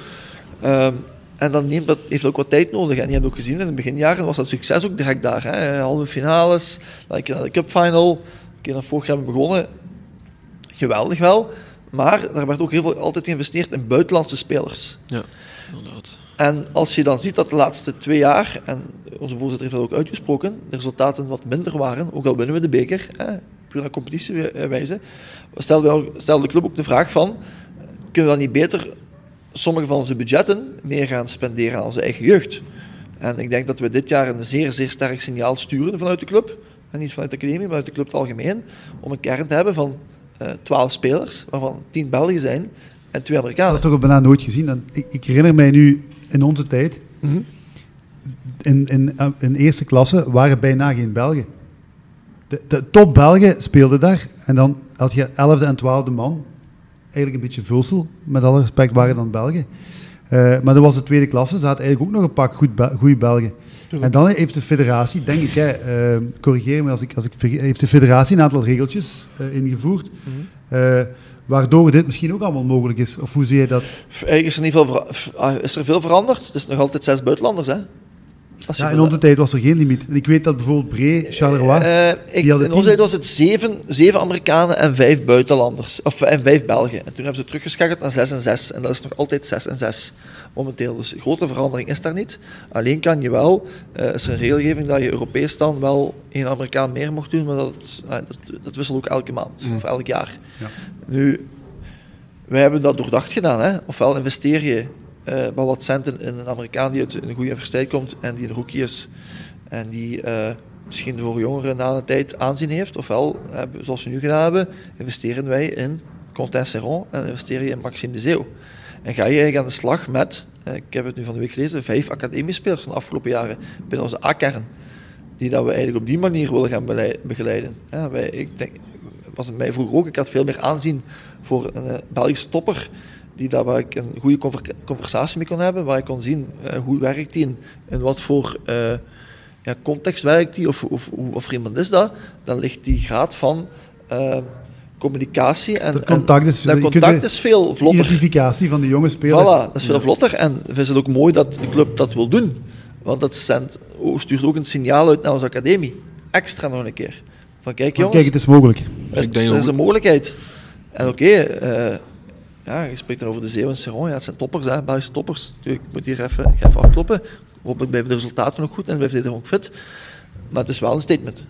Ehm, en dan neemt dat, heeft ook wat tijd nodig. En je hebt ook gezien, in de beginjaren was dat succes ook direct daar. Hè. Halve finales, dan een keer naar de Cup Final, een keer naar vorig jaar hebben we begonnen. Geweldig wel. Maar daar werd ook heel veel altijd geïnvesteerd in buitenlandse spelers. Ja, inderdaad. En als je dan ziet dat de laatste twee jaar, en onze voorzitter heeft dat ook uitgesproken, de resultaten wat minder waren, ook al winnen we de beker, hè, puur naar competitiewijze, stelde, we- stelde de club ook de vraag van, kunnen we dan niet beter sommige van onze budgetten meer gaan spenderen aan onze eigen jeugd? En ik denk dat we dit jaar een zeer, zeer sterk signaal sturen vanuit de club, en niet vanuit de academie, maar uit de club het algemeen, om een kern te hebben van eh 12 spelers, waarvan 10 Belgen zijn en twee Amerikanen. Dat is toch bijna nooit gezien. En ik, ik herinner mij nu in onze tijd, Mhm. in, in, eh, in eerste klasse waren bijna geen Belgen. De, de top Belgen speelden daar. En dan had je 11e en 12e man. Eigenlijk een beetje vulsel. Met alle respect waren dan Belgen. Eh, maar dat was de tweede klasse. Ze hadden eigenlijk ook nog een pak goed Be- goede Belgen. En dan heeft de federatie, denk ik, hè, eh, corrigeer me als ik, als ik heeft de federatie een aantal regeltjes eh, ingevoerd. Eh, waardoor dit misschien ook allemaal mogelijk is. Of hoe zie je dat? Eigenlijk is er, niet veel ah, is er veel veranderd. Het is nog altijd zes buitenlanders, hè? Als Ja, in onze tijd was er geen limiet. En ik weet dat bijvoorbeeld Bree, Charleroi... Eh, ik, in onze tijd was het zeven, zeven Amerikanen en vijf buitenlanders. Of en vijf Belgen. En toen hebben ze teruggeschakeld naar zes en zes. En dat is nog altijd zes en zes momenteel. Dus grote verandering is daar niet. Alleen kan je wel, eh is er een regelgeving dat je Europees dan wel één Amerikaan meer mocht doen, maar dat, dat, dat wisselt ook elke maand Mm. of elk jaar. Ja. Nu, wij hebben dat doordacht gedaan. Hè? Ofwel investeer je eh, wel wat centen in een Amerikaan die uit een goede universiteit komt en die een rookie is en die eh, misschien voor jongeren na een tijd aanzien heeft. Ofwel, eh, zoals we nu gedaan hebben, investeren wij in Quentin Serron en investeer je in Maxime de Zeeuw. En ga je eigenlijk aan de slag met, ik heb het nu van de week gelezen, vijf academiespelers van de afgelopen jaren binnen onze A-kern. Die dat we eigenlijk op die manier willen gaan begeleiden. Ja, wij, ik denk, was het mij vroeger ook, ik had veel meer aanzien voor een Belgische topper die daar waar ik een goede conver- conversatie mee kon hebben, waar ik kon zien eh, hoe werkt die en in wat voor eh, ja, context werkt die of, of, hoe- of iemand is dat, dan ligt die graad van eh, communicatie en, Dat contact is- en, dat contact de- is veel vlotter. identificatie van de jonge speler. Voilà, dat is veel vlotter. En we vinden het ook mooi dat de club dat wil doen. Want dat zendt, stuurt ook een signaal uit naar onze academie. Extra nog een keer. Van kijk jongens, kijk, het is mogelijk. het- Ik denk er ook- is een mogelijkheid. En oké, eh, ja, je spreekt dan over de Zeeuw en. Ja, het zijn toppers, hè, Belgische toppers. Ik moet hier even, ik ga even afkloppen. Hopelijk blijven de resultaten ook goed en blijft iedereen ook fit. Maar het is wel een statement.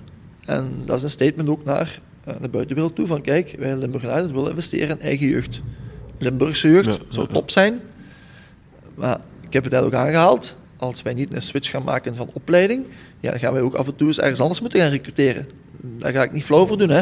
En dat is een statement ook naar eh, de buitenwereld toe. Van kijk, wij Limburg United willen investeren in eigen jeugd. Limburgse jeugd Ja, zou ja. top zijn. Maar ik heb het net ook aangehaald. Als wij niet een switch gaan maken van opleiding, ja, dan gaan wij ook af en toe eens ergens anders moeten gaan recruteren. Daar ga ik niet flauw voor doen. Hè.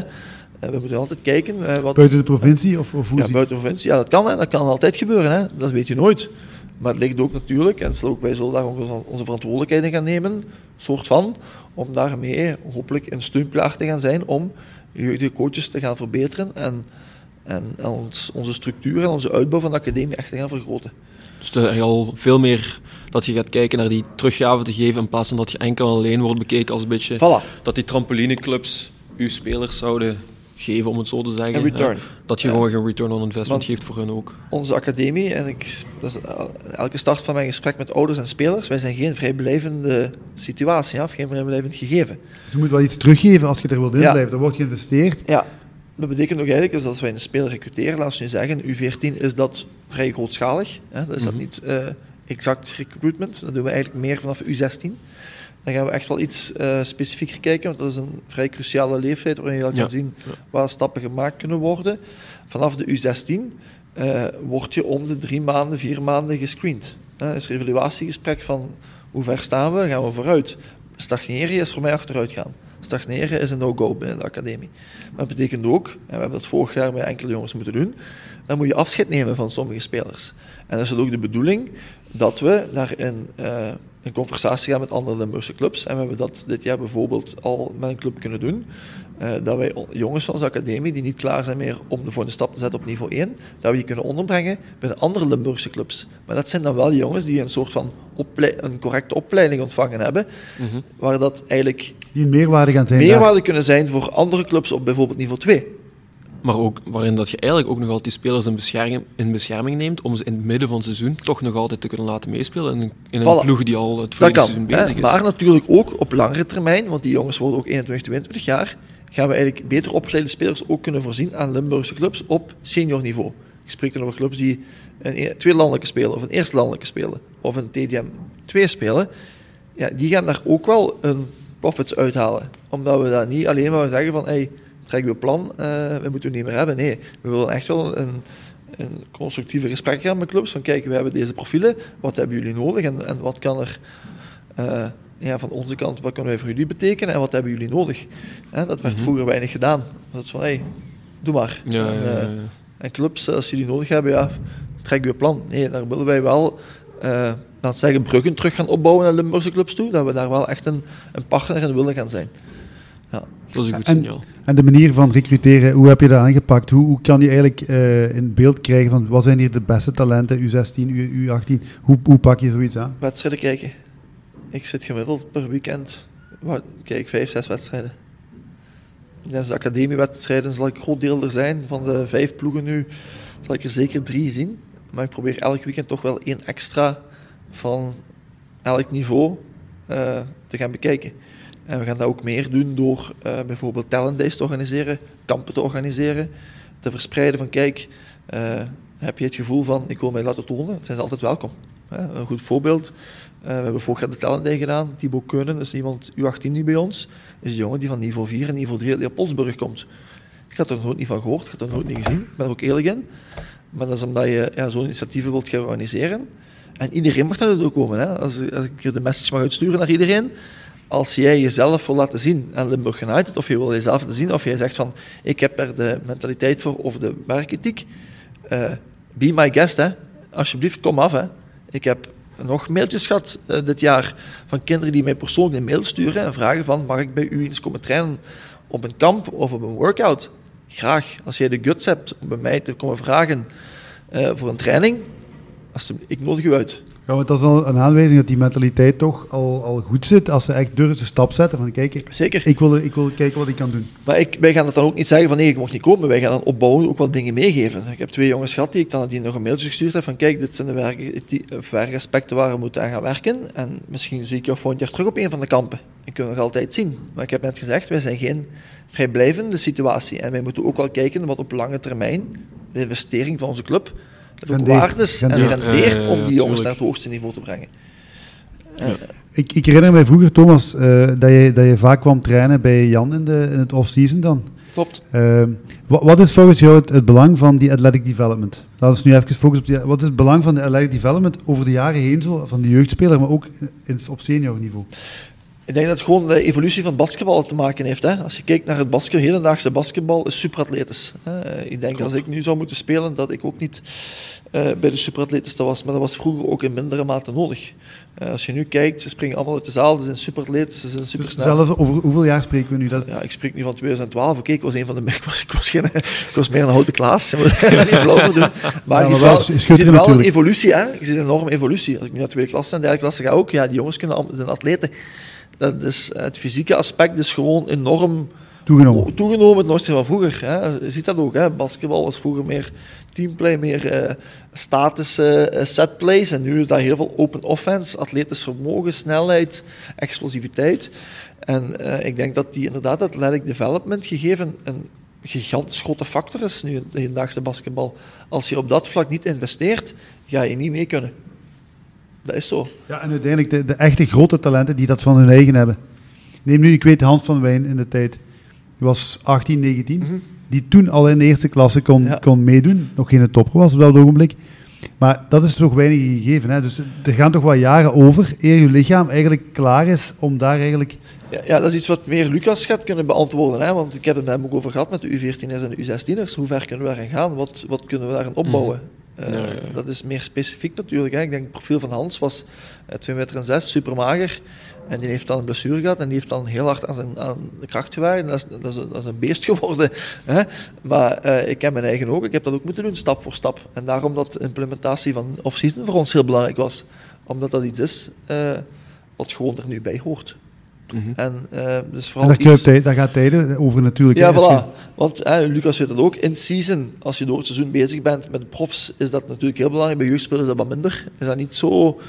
Eh, We moeten altijd kijken eh, wat, Buiten de provincie of, of hoe ja, buiten de provincie, ja, dat kan, hè. dat kan altijd gebeuren. Hè. Dat weet je nooit. Maar het ligt ook natuurlijk, en zal ook, wij zullen daar ook onze- verantwoordelijkheid in gaan nemen, soort van, om daarmee hopelijk een steunpilaar te gaan zijn om jeugdige coaches te gaan verbeteren en, en, en ons, onze structuur en onze uitbouw van de academie echt te gaan vergroten. Dus het is al veel meer dat je gaat kijken naar die teruggave te geven in plaats van dat je enkel en alleen wordt bekeken als een beetje Voilà, dat die trampolineclubs uw spelers zouden geven, om het zo te zeggen. een return. Ja. Dat je Ja. gewoon geen return on investment Want- geeft voor hun ook. Onze academie, en ik, dat is elke start van mijn gesprek met ouders en spelers, wij zijn geen vrijblijvende situatie, ja, of geen vrijblijvend gegeven. Dus je moet wel iets teruggeven als je er wilt in Ja. blijven. Er wordt geïnvesteerd. Ja, dat betekent ook eigenlijk is dat als wij een speler recruteren, laten we nu zeggen, U14 is dat vrij grootschalig. Hè? Dat is dat Mhm. niet eh, exact recruitment. Dat doen we eigenlijk meer vanaf U16. Dan gaan we echt wel iets eh, specifieker kijken, want dat is een vrij cruciale leeftijd waarin je al kan zien waar stappen gemaakt kunnen worden. Vanaf de U16 eh, word je om de drie maanden, vier maanden gescreend. Dat is een evaluatiegesprek van hoe ver staan we, gaan we vooruit. Stagneren is voor mij achteruit gaan. Stagneren is een no-go binnen de academie. Maar dat betekent ook, en we hebben dat vorig jaar bij enkele jongens moeten doen, dan moet je afscheid nemen van sommige spelers. En dat is ook de bedoeling dat we naar een, eh, een conversatie gaan met andere Limburgse clubs. En we hebben dat dit jaar bijvoorbeeld al met een club kunnen doen. Eh, dat wij jongens van onze academie die niet klaar zijn meer om de volgende stap te zetten op niveau 1, dat we die kunnen onderbrengen binnen andere Limburgse clubs. Maar dat zijn dan wel jongens die een soort van een correcte opleiding ontvangen hebben, Mhm. waar dat eigenlijk Die een meerwaarde gaan zijn. daar. meerwaarde kunnen zijn voor andere clubs op bijvoorbeeld niveau 2. Maar ook waarin dat je eigenlijk ook nog altijd die spelers in bescherming, in bescherming neemt om ze in het midden van het seizoen toch nog altijd te kunnen laten meespelen in een, in een Voilà. ploeg die al het kan. seizoen hè. bezig is. Maar natuurlijk ook op langere termijn, want die jongens worden ook 21, 22 jaar, gaan we eigenlijk beter opgeleide spelers ook kunnen voorzien aan Limburgse clubs op senior niveau. Ik spreek dan over clubs die een e- tweede landelijke spelen of een eerste landelijke spelen of een TDM 2 spelen. Ja, die gaan daar ook wel een profits uithalen. Omdat we dat niet alleen maar zeggen van hey, trek je plan, eh, we moeten het niet meer hebben. Nee, we willen echt wel een, een constructieve gesprek gaan met clubs. Van kijk, we hebben deze profielen, wat hebben jullie nodig en, en wat kan er eh, ja, van onze kant, wat kunnen wij voor jullie betekenen en wat hebben jullie nodig? Hè, dat werd Mhm. vroeger weinig gedaan. Dat is van, hey, doe maar. Ja, en, ja, eh, ja. en clubs, als die nodig hebben, ja, trek je plan. Nee, daar willen wij wel, laten we zeggen, bruggen terug gaan opbouwen naar Limburgse clubs toe. Dat we daar wel echt een, een partner in willen gaan zijn. Ja. Dat is een goed En- signaal. En de manier van recruteren, hoe heb je dat aangepakt? Hoe, hoe kan je eigenlijk eh, in beeld krijgen van wat zijn hier de beste talenten, U16, U, U18? Hoe, hoe pak je zoiets aan? Wedstrijden kijken. Ik zit gemiddeld per weekend, wat, kijk, vijf, zes wedstrijden. Tijdens de academiewedstrijden zal ik een groot deel er zijn. Van de vijf ploegen nu zal ik er zeker drie zien. Maar ik probeer elk weekend toch wel één extra van elk niveau eh, te gaan bekijken. En we gaan dat ook meer doen door eh, bijvoorbeeld talent days te organiseren, kampen te organiseren, te verspreiden van kijk, eh, heb je het gevoel van ik wil mij laten tonen, zijn ze altijd welkom. Een goed voorbeeld, eh, we hebben vorig jaar de talent gedaan, Thibaut Keunen is iemand U18 nu bij ons, is een jongen die van niveau 4 en niveau 3 uit Leopoldsburg komt. Ik had er nooit niet van gehoord, ik had er nooit niet gezien, ik ben er ook eerlijk in. Maar dat is omdat je ja, zo'n initiatieven wilt gaan organiseren. En iedereen mag daar ook komen. Hè? Als, als ik de message mag uitsturen naar iedereen. Als jij jezelf wil laten zien aan Limburg United, of je wil jezelf laten zien, of jij zegt van ik heb er de mentaliteit voor of de werkethiek, eh be my guest. Hè? Alsjeblieft, kom af. Hè? Ik heb nog mailtjes gehad eh, dit jaar van kinderen die mij persoonlijk een mail sturen en vragen van mag ik bij u eens komen trainen op een kamp of op een workout? Graag. Als jij de guts hebt om bij mij te komen vragen eh, voor een training, alsjeblieft, ik nodig u uit. Ja, want dat is al een aanwijzing dat die mentaliteit toch al, al goed zit. Als ze echt durven de stap zetten van kijk, Zeker. ik wil, ik wil kijken wat ik kan doen. Maar ik, wij gaan dat dan ook niet zeggen van nee, ik mocht niet komen. Wij gaan dan opbouwen ook wat dingen meegeven. Ik heb twee jongens gehad die ik dan die nog een mailtje gestuurd heb van kijk, dit zijn de werk, die, of werkaspecten waar we moeten aan gaan werken. En misschien zie ik jou volgend jaar terug op een van de kampen. Ik kan nog altijd zien. Maar ik heb net gezegd, wij zijn geen vrijblijvende situatie. En wij moeten ook wel kijken wat op lange termijn de investering van onze club het ook Rendeert. waard is en Rendeert. om die jongens naar het hoogste niveau te brengen. Ik, ik herinner mij vroeger, Thomas, eh, dat, je, dat je vaak kwam trainen bij Jan in, de, in het off-season dan. Klopt. Ehm, wat, wat is volgens jou het, het belang van die athletic development? Laten we nu even focussen op die, wat is het belang van de athletic development over de jaren heen, zo, van de jeugdspeler, maar ook in, op senior niveau? Ik denk dat het gewoon de evolutie van het basketbal te maken heeft. Hè. Als je kijkt naar het basketbal, hedendaagse basketbal is superatletisch. Hè. Ik denk als ik nu zou moeten spelen, dat ik ook niet eh, bij de superatletische was. Maar dat was vroeger ook in mindere mate nodig. Eh, als je nu kijkt, ze springen allemaal uit de zaal, ze zijn superatleten, ze zijn Dus supersnel. zelfs over hoeveel jaar spreken we nu? Dat, Ja, ik spreek nu van 2012. Oké, ik was een van de... Ik was, ik was, geen, ik was meer een houten Klaas. Je moet niet flauw voor doen. Maar, Ja, je maar ziet wel je ziet wel een evolutie. Hè? Je ziet een enorme evolutie. Als ik nu naar tweede klas en derde klasse ga ook, ja, die jongens kunnen zijn atleten. Dat is, het fysieke aspect is gewoon enorm toegenomen. toegenomen ten opzichte van vroeger. Hè. Je ziet dat ook. Hè. Basketbal was vroeger meer teamplay, meer eh statische eh, setplays. En nu is dat heel veel open offense, atletisch vermogen, snelheid, explosiviteit. En eh, ik denk dat die inderdaad athletic development, gegeven een gigantisch grote factor is nu in de hedendaagse basketbal. Als je op dat vlak niet investeert, ga je niet mee kunnen. Dat is zo. Ja, en uiteindelijk de, de echte grote talenten die dat van hun eigen hebben. Neem nu, ik weet Hans van Wijn in de tijd. Die was 18, 19. Mhm. Die toen al in de eerste klasse kon, Ja. kon meedoen. Nog geen topper was op dat ogenblik. Maar dat is toch weinig gegeven. Hè? Dus er gaan toch wat jaren over eer je lichaam eigenlijk klaar is om daar eigenlijk... Ja, ja, dat is iets wat meer Lucas gaat kunnen beantwoorden. Hè? Want ik heb het hem ook over gehad met de U14'ers en de U16'ers. Hoe ver kunnen we daarin gaan? Wat, wat kunnen we daarin opbouwen? Ja, ja, ja. Dat is meer specifiek natuurlijk. Hè? Ik denk het profiel van Hans was eh, 2 meter en 6, super mager. En die heeft dan een blessure gehad en die heeft dan heel hard aan, zijn, aan de kracht gewerkt. Dat is, dat, is, een- dat is een beest geworden. Hè? Maar eh, ik heb mijn eigen ook. Ik heb dat ook moeten doen, stap voor stap. En daarom dat de implementatie van off-season voor ons heel belangrijk was. Omdat dat iets is eh, wat gewoon er nu bij hoort. Mhm. En, eh, dus En vooral iets- tijd, daar gaat tijden over natuurlijk. ja, hè. Als je- voilà. Want hè, Lucas weet het ook, in season, als je door het seizoen bezig bent met de profs, is dat natuurlijk heel belangrijk. Bij jeugdspelers is dat wat minder. Is dat niet zo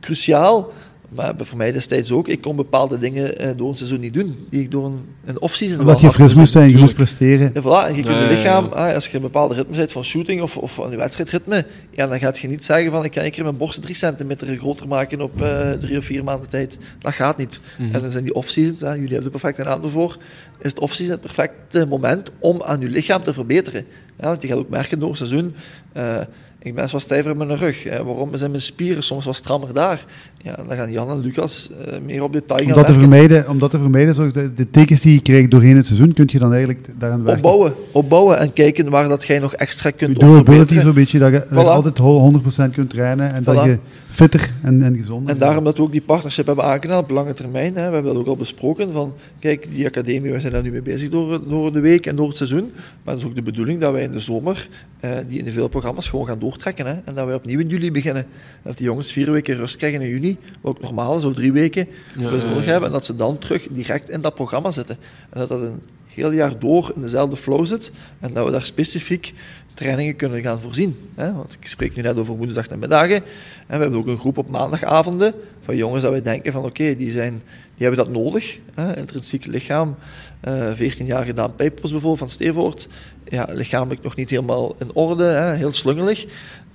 cruciaal. Maar voor mij destijds ook, ik kon bepaalde dingen eh, door een seizoen niet doen, die ik door een, een off-season Omdat je fris moest zijn, je moest presteren. Ja, voilà. En je kunt je ja, ja, lichaam, ja. ah, als je een bepaalde ritme zit van shooting of, of van je wedstrijdritme, ja, dan gaat je niet zeggen van ik ga een keer mijn borst 3 centimeter groter maken op eh, drie of vier maanden tijd. Dat gaat niet. Mhm. En dan zijn die off-seasons, hè, jullie hebben er perfect een naam voor, is het off-season het perfecte moment om aan je lichaam te verbeteren. Ja, want je gaat ook merken door het seizoen, eh, ik ben wat stijver in mijn rug. Hè. Waarom zijn mijn spieren soms wat strammer daar? Ja, dan gaan Jan en Lucas eh, meer op detail gaan Om dat, te vermijden, om dat te vermijden, de, de tekens die je krijgt doorheen het seizoen, kun je dan eigenlijk daaraan werken. Opbouwen, opbouwen en kijken waar dat jij nog extra Je kunt durability verbeteren. zo'n beetje, dat je Voilà. altijd ho- 100% kunt trainen en dat je fitter en, en gezonder En daarom dat we ook die partnership hebben aangedaan op lange termijn. Hè. We hebben dat ook al besproken. Van, kijk, die academie, we zijn daar nu mee bezig door, door de week en door het seizoen. Maar het is ook de bedoeling dat wij in de zomer eh, die individuele programma's gewoon gaan doortrekken. Hè. En dat wij opnieuw in juli beginnen. Dat die jongens vier weken rust krijgen in juni, wat ook normaal is, of drie weken Ja, dus ja, nodig ja. hebben. En dat ze dan terug direct in dat programma zitten. En dat dat een heel jaar door in dezelfde flow zit. En dat we daar specifiek trainingen kunnen gaan voorzien. Hè? Want ik spreek nu net over woensdag en middagen. En we hebben ook een groep op maandagavonden van jongens dat wij denken van oké, die zijn die hebben dat nodig. Hè? Intrinsiek lichaam, eh 14 jaar gedaan pijpers bijvoorbeeld van Stevoort. Ja, lichamelijk nog niet helemaal in orde, hè? heel slungelig.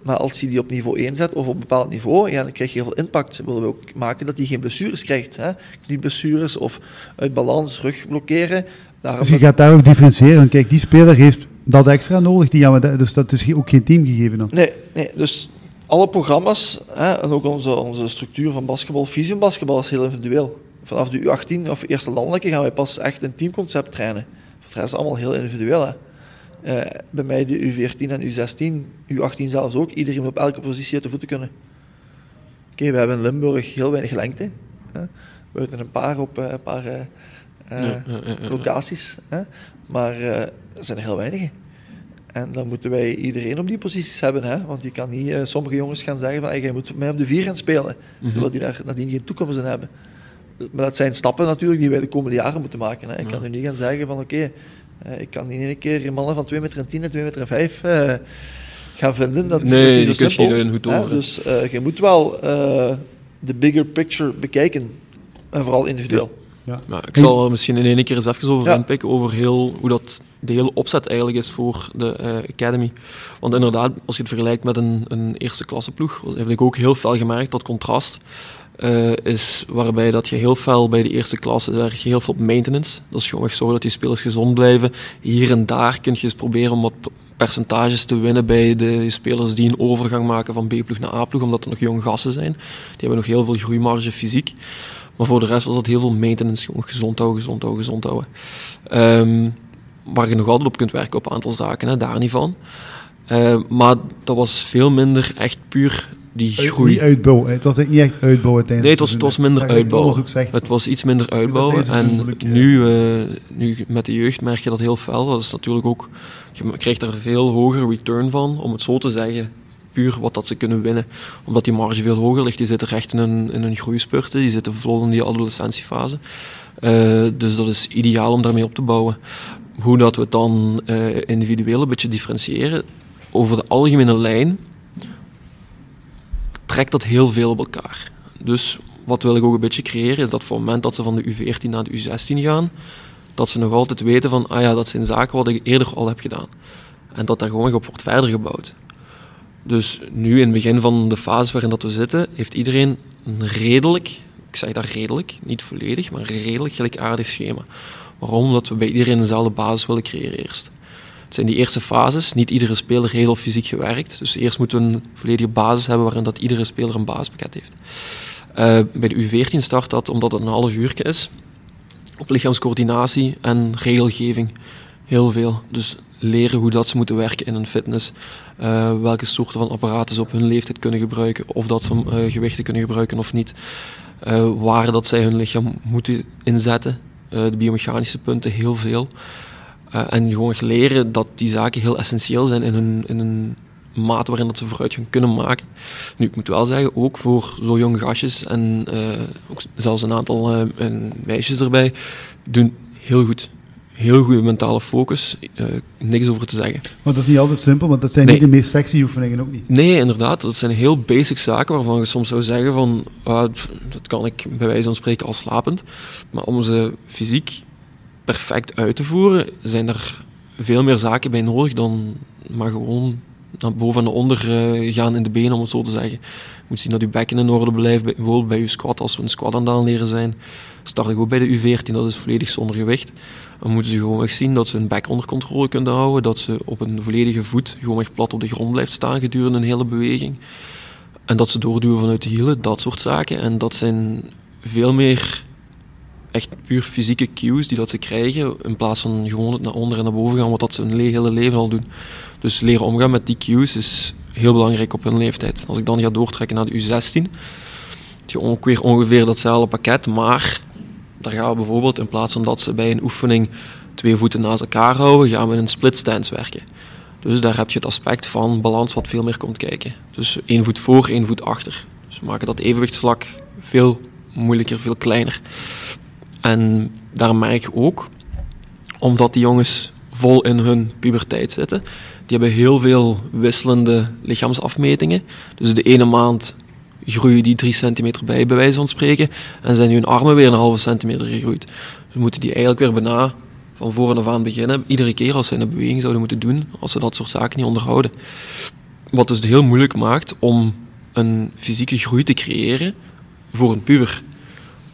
Maar als je die op niveau 1 zet of op een bepaald niveau, ja, dan krijg je heel veel impact. Willen we ook maken dat hij geen blessures krijgt. Hè? Knieblessures of uit balans, rug blokkeren. Daarom Dus je gaat daar ook differentiëren. Kijk, die speler heeft dat extra nodig. Die gaan we, da- dus dat is ook geen teamgegeven dan. Nee, nee, dus alle programma's hè, en ook onze, onze structuur van basketbal, visie basketbal is heel individueel. Vanaf de U18 of eerste landelijke gaan wij pas echt een teamconcept trainen. Voor is allemaal heel individueel. Hè. Eh, bij mij de U14 en U16, U18 zelfs ook, iedereen moet op elke positie uit de voeten kunnen. Oké, we hebben in Limburg heel weinig lengte. Hè. Buiten een paar op eh, een paar eh, Ja, ja, ja, ja. locaties. Hè. Maar eh, er zijn er heel weinig. En dan moeten wij iedereen op die posities hebben. Hè? Want je kan niet eh, sommige jongens gaan zeggen van hey, jij moet mij op de vier gaan spelen. Mhm. Terwijl die daar nadien geen toekomst in hebben. Maar dat zijn stappen natuurlijk die wij de komende jaren moeten maken. Hè? Ik kan nu niet gaan zeggen van oké, eh, ik kan niet in één keer mannen van 2 meter en 10 en 2 meter en 5 eh, gaan vinden. Dat Nee, is niet zo je simpel. niet hoed hè. over. Dus je moet wel de bigger picture bekijken. En vooral individueel. Ja. Maar ik zal er misschien in één keer eens even over Ja. inpikken, over heel, hoe dat de hele opzet eigenlijk is voor de eh, Academy. Want inderdaad, als je het vergelijkt met een, een eerste klasse ploeg, heb ik ook heel fel gemerkt, dat contrast eh, is waarbij dat je heel fel bij de eerste klasse, daar je heel veel op maintenance. Dat is gewoon echt zorgen dat die spelers gezond blijven. Hier en daar kun je eens proberen om wat percentages te winnen bij de spelers die een overgang maken van B-ploeg naar A-ploeg, omdat er nog jonge gasten zijn. Die hebben nog heel veel groeimarge fysiek. Maar voor de rest was dat heel veel maintenance. Gewoon gezond houden, gezond houden, gezond houden. Ehm, waar je nog altijd op kunt werken op een aantal zaken, hè, daar niet van. Eh, maar dat was veel minder echt puur die Uit- groei. Niet uitbouwen. Het was niet echt uitbouwen tijdens Nee, het was, het was minder uitbouwen. Het was iets minder uitbouwen. En nu, eh, nu met de jeugd merk je dat heel fel. Dat is natuurlijk ook, je krijgt er veel hoger return van, om het zo te zeggen. Puur wat dat ze kunnen winnen. Omdat die marge veel hoger ligt. Die zitten echt in een, in een groeispurten. Die zitten vlot in die adolescentiefase. Eh, dus dat is ideaal om daarmee op te bouwen. Hoe dat we het dan eh, individueel een beetje differentiëren. Over de algemene lijn trekt dat heel veel op elkaar. Dus wat wil ik ook een beetje creëren, is dat voor het moment dat ze van de U14 naar de U16 gaan, dat ze nog altijd weten van, ah ja, dat zijn zaken wat ik eerder al heb gedaan. En dat daar gewoon op wordt verder gebouwd. Dus nu, in het begin van de fase waarin dat we zitten, heeft iedereen een redelijk, ik zeg dat redelijk, niet volledig, maar een redelijk gelijkaardig schema. Waarom? Omdat we bij iedereen dezelfde basis willen creëren eerst. Het zijn die eerste fases, niet iedere speler heel fysiek gewerkt. Dus eerst moeten we een volledige basis hebben waarin dat iedere speler een basispakket heeft. Uh, bij de U14 start dat omdat het een half uur is. Op lichaamscoördinatie en regelgeving. Heel veel. Dus leren hoe dat ze moeten werken in een fitness. Uh, welke soorten van apparaten ze op hun leeftijd kunnen gebruiken. Of dat ze uh, gewichten kunnen gebruiken of niet. Uh, waar dat zij hun lichaam moeten inzetten. de biomechanische punten, heel veel. en gewoon leren dat die zaken heel essentieel zijn in hun, in hun mate waarin dat ze vooruitgang kunnen maken. Nu, ik moet wel zeggen, ook voor zo jonge gastjes en ook zelfs een aantal meisjes erbij, doen heel goed heel goede mentale focus, uh, niks over te zeggen. Maar dat is niet altijd simpel, want dat zijn niet de meest sexy oefeningen ook niet. Nee, inderdaad. Dat zijn heel basic zaken waarvan je soms zou zeggen van, uh, dat kan ik bij wijze van spreken al slapend. Maar om ze fysiek perfect uit te voeren, zijn er veel meer zaken bij nodig dan maar gewoon naar boven en naar onder uh, gaan in de benen, om het zo te zeggen. Je moet zien dat je bekken in orde blijft, bijvoorbeeld bij je squat, als we een squat aan het leren zijn. Start ik ook bij de U14, dat is volledig zonder gewicht. Dan moeten ze gewoon zien dat ze hun bek onder controle kunnen houden, dat ze op een volledige voet gewoon echt plat op de grond blijft staan gedurende een hele beweging. En dat ze doorduwen vanuit de hielen, dat soort zaken. En dat zijn veel meer echt puur fysieke cues die dat ze krijgen, in plaats van gewoon het naar onder en naar boven gaan, wat dat ze hun hele leven al doen. Dus leren omgaan met die cues is heel belangrijk op hun leeftijd. Als ik dan ga doortrekken naar de U16, heb je ook weer ongeveer datzelfde pakket, maar daar gaan we bijvoorbeeld, in plaats van dat ze bij een oefening twee voeten naast elkaar houden, gaan we in een split stance werken. Dus daar heb je het aspect van balans wat veel meer komt kijken. Dus één voet voor, één voet achter. Dus we maken dat evenwichtsvlak veel moeilijker, veel kleiner. En daar merk je ook, omdat die jongens vol in hun puberteit zitten, die hebben heel veel wisselende lichaamsafmetingen. Dus de ene maand groeien die drie centimeter bij, bij wijze van spreken, en zijn hun armen weer een halve centimeter gegroeid. Dus moeten die eigenlijk weer bijna van voren af aan beginnen, iedere keer als ze een beweging zouden moeten doen, als ze dat soort zaken niet onderhouden. Wat dus heel moeilijk maakt om een fysieke groei te creëren voor een puber.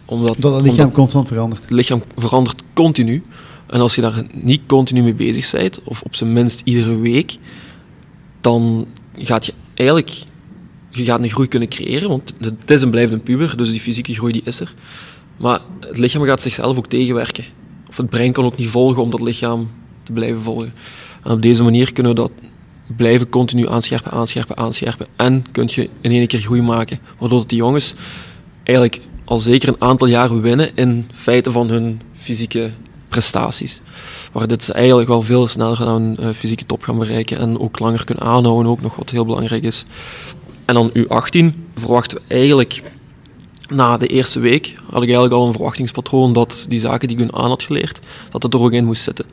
Omdat, omdat het lichaam constant verandert. Het lichaam verandert continu. En als je daar niet continu mee bezig bent, of op zijn minst iedere week, dan gaat je eigenlijk je gaat een groei kunnen creëren, want het is en blijft een puber, dus die fysieke groei die is er. Maar het lichaam gaat zichzelf ook tegenwerken. Of het brein kan ook niet volgen om dat lichaam te blijven volgen. En op deze manier kunnen we dat blijven continu aanscherpen, aanscherpen, aanscherpen. En kun je in één keer groei maken. Waardoor die jongens eigenlijk al zeker een aantal jaren winnen in feite van hun fysieke prestaties. Waar dit ze eigenlijk wel veel sneller aan een uh, fysieke top gaan bereiken en ook langer kunnen aanhouden, ook nog wat heel belangrijk is. En dan U18 verwachten we eigenlijk na de eerste week had ik eigenlijk al een verwachtingspatroon dat die zaken die ik hun aan had geleerd, dat het er ook in moest zitten.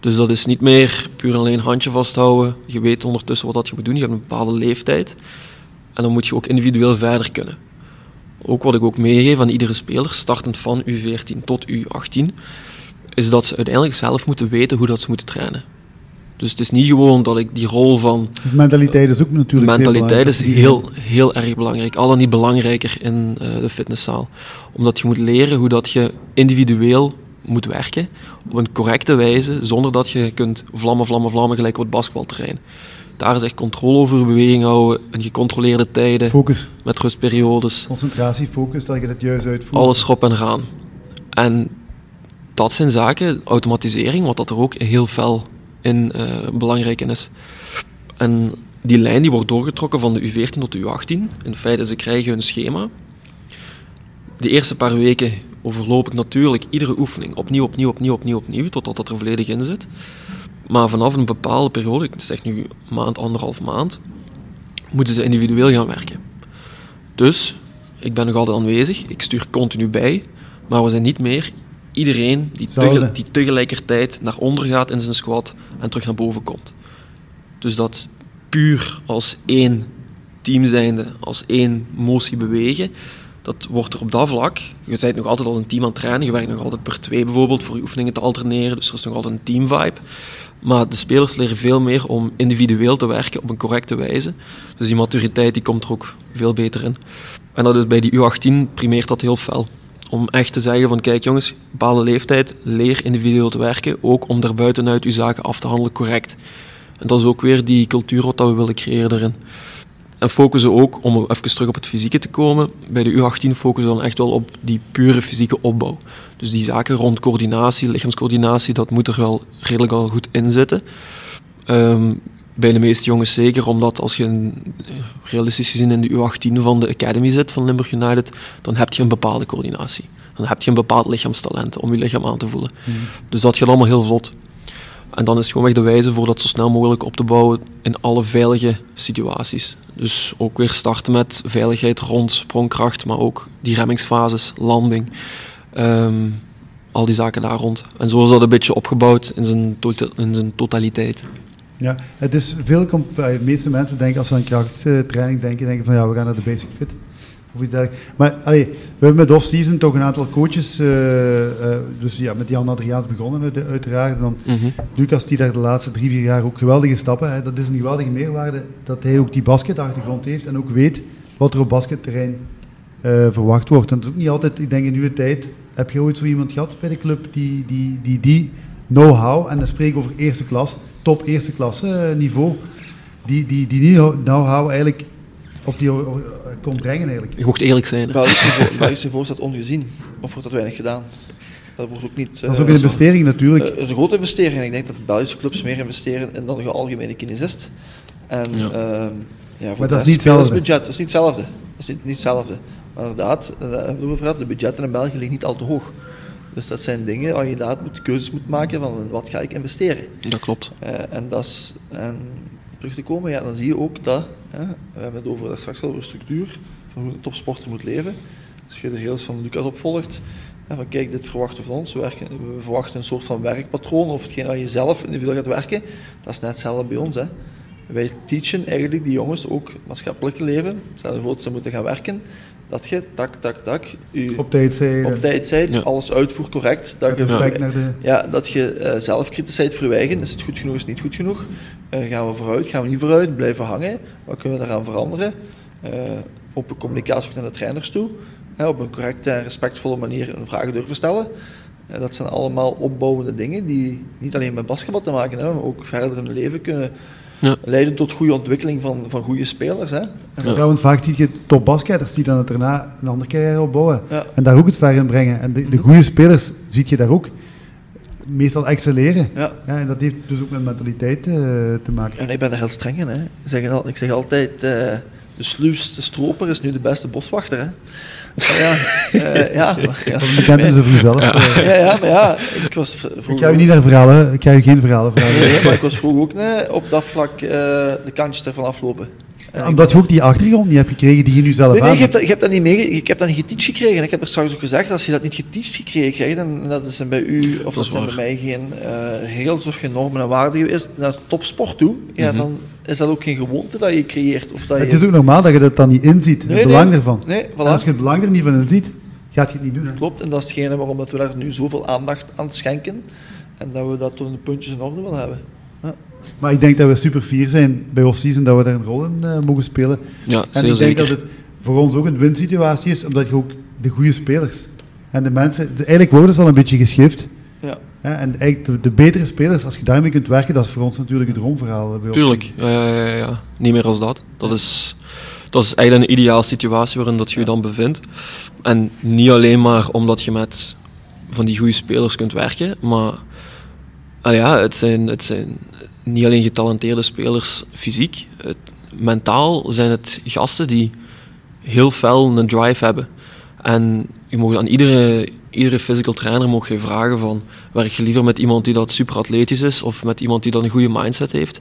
Dus dat is niet meer puur alleen handje vasthouden. Je weet ondertussen wat dat je moet doen. Je hebt een bepaalde leeftijd. En dan moet je ook individueel verder kunnen. Ook wat ik ook meegeef aan iedere speler, startend van U14 tot U18, is dat ze uiteindelijk zelf moeten weten hoe dat ze moeten trainen. Dus het is niet gewoon dat ik die rol van... Dus mentaliteit is ook natuurlijk Mentaliteit is heel, heel erg belangrijk. Alle niet belangrijker in uh, de fitnesszaal. Omdat je moet leren hoe dat je individueel moet werken. Op een correcte wijze, zonder dat je kunt vlammen, vlammen, vlammen gelijk op het basketbalterrein. Daar is echt controle over beweging houden, een gecontroleerde tijden. Focus. Met rustperiodes. Concentratie, focus, dat je het juist uitvoert. Alles schop en gaan. En dat zijn zaken, automatisering, wat dat er ook heel fel in uh, belangrijk in is. En die lijn die wordt doorgetrokken van de U14 tot de U18. In feite, ze krijgen hun schema. De eerste paar weken overloop ik natuurlijk iedere oefening opnieuw, opnieuw, opnieuw, opnieuw, opnieuw, totdat dat er volledig in zit. Maar vanaf een bepaalde periode, ik zeg nu maand, anderhalf maand, moeten ze individueel gaan werken. Dus, ik ben nog altijd aanwezig, ik stuur continu bij, maar we zijn niet meer iedereen die, die tegelijkertijd naar onder gaat in zijn squat en terug naar boven komt. Dus dat puur als één team zijnde, als één motie bewegen, dat wordt er op dat vlak. Je bent nog altijd als een team aan het trainen. Je werkt nog altijd per twee bijvoorbeeld voor je oefeningen te alterneren. Dus er is nog altijd een teamvibe. Maar de spelers leren veel meer om individueel te werken op een correcte wijze. Dus die maturiteit die komt er ook veel beter in. En dat is bij die U18 primeert dat heel fel. Om echt te zeggen van kijk jongens, bepaalde leeftijd, leer individueel te werken. Ook om daarbuitenuit uw zaken af te handelen correct. En dat is ook weer die cultuur wat we willen creëren daarin. En focussen ook, om even terug op het fysieke te komen, bij de U18 focussen dan echt wel op die pure fysieke opbouw. Dus die zaken rond coördinatie, lichaamscoördinatie, dat moet er wel redelijk al goed in zitten. Ehm, bij de meeste jongens zeker, omdat als je een, realistisch gezien in de U18 van de Academy zit van Limburg United, dan heb je een bepaalde coördinatie. Dan heb je een bepaald lichaamstalent om je lichaam aan te voelen. Mhm. Dus dat gaat allemaal heel vlot. En dan is het gewoon weg de wijze voor dat zo snel mogelijk op te bouwen in alle veilige situaties. Dus ook weer starten met veiligheid rond sprongkracht, maar ook die remmingsfases, landing. Ehm, al die zaken daar rond. En zo is dat een beetje opgebouwd in zijn, in zijn totaliteit. Ja, het is veel. De meeste mensen denken als ze aan krachttraining denken, denken van ja, we gaan naar de basic fit. Of iets Maar allee, we hebben met off-season toch een aantal coaches, uh, uh, dus ja, met Jan Adriaans begonnen uiteraard. En dan mhm. Lucas die daar de laatste drie, vier jaar ook geweldige stappen. Hè. Dat is een geweldige meerwaarde dat hij ook die basketachtergrond heeft en ook weet wat er op basketterrein uh, verwacht wordt. En dat is ook niet altijd, ik denk in uw tijd, heb je ooit zo iemand gehad bij de club die die, die, die know-how, en dan spreek ik over eerste klas, top eerste klasse niveau, die, die, die know-how eigenlijk op die kon brengen eigenlijk. Je mocht eerlijk zijn. Belgisch niveau staat ongezien, of wordt dat weinig gedaan? Dat wordt ook niet... Dat is ook een investering natuurlijk. Dat is een grote investering en ik denk dat de Belgische clubs meer investeren in dan de algemene kinesist. En ja. Uh, ja, maar dat is niet hetzelfde. budget, dat is niet hetzelfde. Dat is niet, niet hetzelfde. Maar inderdaad, de budgetten in België liggen niet al te hoog. Dus dat zijn dingen waar je inderdaad moet, keuzes moet maken van wat ga ik investeren. Dat klopt. Uh, en, dat is, en terug te komen, ja, dan zie je ook dat, hè, we hebben het over, straks over structuur, van hoe een topsporter moet leven. Als je de rails van Lucas opvolgt, en van kijk, dit verwachten we van ons, we, werken, we verwachten een soort van werkpatroon, of hetgeen dat je zelf individueel gaat werken, dat is net hetzelfde bij ons. Hè. Wij teachen eigenlijk die jongens ook maatschappelijk leven, stel voor dat ze moeten gaan werken, dat je tak, tak, tak, u op tijd zijn, op tijd zijn alles uitvoert correct. Dat je, naar de... ja, dat je uh, zelf kritisch bent voor eigen. Is het goed genoeg, is het niet goed genoeg? Uh, gaan we vooruit, gaan we niet vooruit, blijven hangen? Wat kunnen we daaraan veranderen? Uh, open communicatie naar de trainers toe. op een correcte en respectvolle manier een vragen durven stellen. dat zijn allemaal opbouwende dingen die niet alleen met basketbal te maken hebben, maar ook verder in het leven kunnen ja. leiden tot goede ontwikkeling van, van goede spelers. Hè. Ja. want vaak zie je topbasketters die dan daarna een andere carrière opbouwen en daar ook het ver in brengen. En de, de goede spelers zie je daar ook meestal excelleren. Ja. ja. en dat heeft dus ook met mentaliteit uh, te maken. En ik ben daar heel streng in. Hè. Ik, zeg, ik zeg altijd, uh, de sluis, de stroper is nu de beste boswachter. Hè. Ja, uh, ja. Maar, ja. Je kent ze voor jezelf. Ja. ja, maar ja, ik was vroeger... Ik ga je niet naar verhalen, ik ga je geen verhalen vragen. Nee, maar ik was vroeger ook nee, op dat vlak uh, de kantjes ervan aflopen. Omdat je ook die achtergrond niet hebt gekregen die je nu zelf nee, nee, ik heb, dat, dat niet mee, ik heb dat niet geteacht gekregen. Ik heb er straks ook gezegd, als je dat niet geteacht gekregen krijgt, dan dat is bij u, of dat, dat zijn bij mij geen uh, regels of geen normen en waarden is naar topsport toe, ja, mm -hmm. dan is dat ook geen gewoonte dat je creëert. Of dat het je... is ook normaal dat je dat dan niet inziet, nee, het belang nee, ervan. Nee, voilà. als je het belang er niet van inziet, gaat je het niet doen. Hè? Klopt, en dat is hetgene waarom dat we daar nu zoveel aandacht aan schenken en dat we dat tot in de puntjes in orde willen hebben. Ja. Maar ik denk dat we super fier zijn bij off-season dat we daar een rol in uh, mogen spelen. Ja, en ik denk dat het voor ons ook een winsituatie is, omdat je ook de goede spelers en de mensen, de, eigenlijk worden ze al een beetje geschift. Ja. En eigenlijk de, de, betere spelers, als je daarmee kunt werken, dat is voor ons natuurlijk het droomverhaal. Bij Tuurlijk, ja, ja, ja, ja, niet meer als dat. Dat is, dat is eigenlijk een ideale situatie waarin dat je je dan bevindt. En niet alleen maar omdat je met van die goede spelers kunt werken, maar ja, het, zijn, het zijn niet alleen getalenteerde spelers fysiek, het, mentaal zijn het gasten die heel fel een drive hebben. En je mag aan iedere, iedere physical trainer mag je vragen van werk je liever met iemand die dat super atletisch is of met iemand die dan een goede mindset heeft.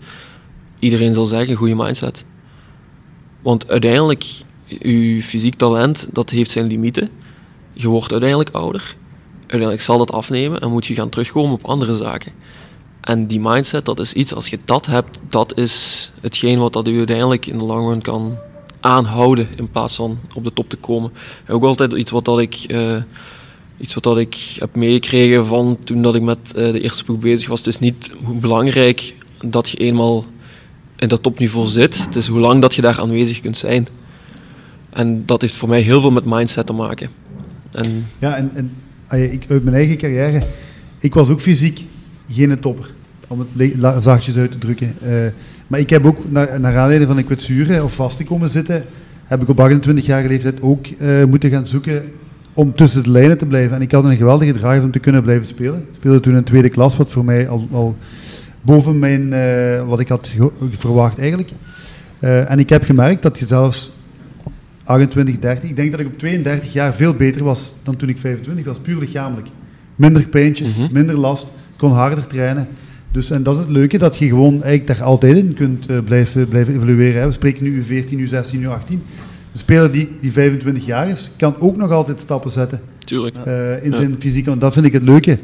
Iedereen zal zeggen een goede mindset. Want uiteindelijk, je fysiek talent, dat heeft zijn limieten. Je wordt uiteindelijk ouder. Uiteindelijk zal dat afnemen en moet je gaan terugkomen op andere zaken. En die mindset, dat is iets, als je dat hebt, dat is hetgeen wat dat u uiteindelijk in de long run kan aanhouden in plaats van op de top te komen. En ook altijd iets wat dat ik, uh, iets wat dat ik heb meegekregen van toen dat ik met uh, de eerste ploeg bezig was. Het is niet hoe belangrijk dat je eenmaal in dat topniveau zit. Het is hoe lang dat je daar aanwezig kunt zijn. En dat heeft voor mij heel veel met mindset te maken. En ja, en, ik, uit mijn eigen carrière, ik was ook fysiek geen topper. Om het zachtjes uit te drukken. Uh, maar ik heb ook, naar, naar aanleiding van een kwetsuren of vast te komen zitten, heb ik op 28-jarige leeftijd ook uh, moeten gaan zoeken om tussen de lijnen te blijven. En ik had een geweldige drive om te kunnen blijven spelen. Ik speelde toen in tweede klas, wat voor mij al, al boven mijn, uh, wat ik had verwacht eigenlijk. Uh, en ik heb gemerkt dat je zelfs 28, 30, ik denk dat ik op 32 jaar veel beter was dan toen ik 25 was, puur lichamelijk. Minder pijntjes, mm -hmm. minder last, kon harder trainen. Dus, en dat is het leuke, dat je gewoon eigenlijk daar altijd in kunt uh, blijven, blijven evolueren. Hè. We spreken nu U14, U16, U18. Een speler die, die 25 jaar is, kan ook nog altijd stappen zetten. Tuurlijk. Uh, in ja. zijn fysiek, want dat vind ik het leuke.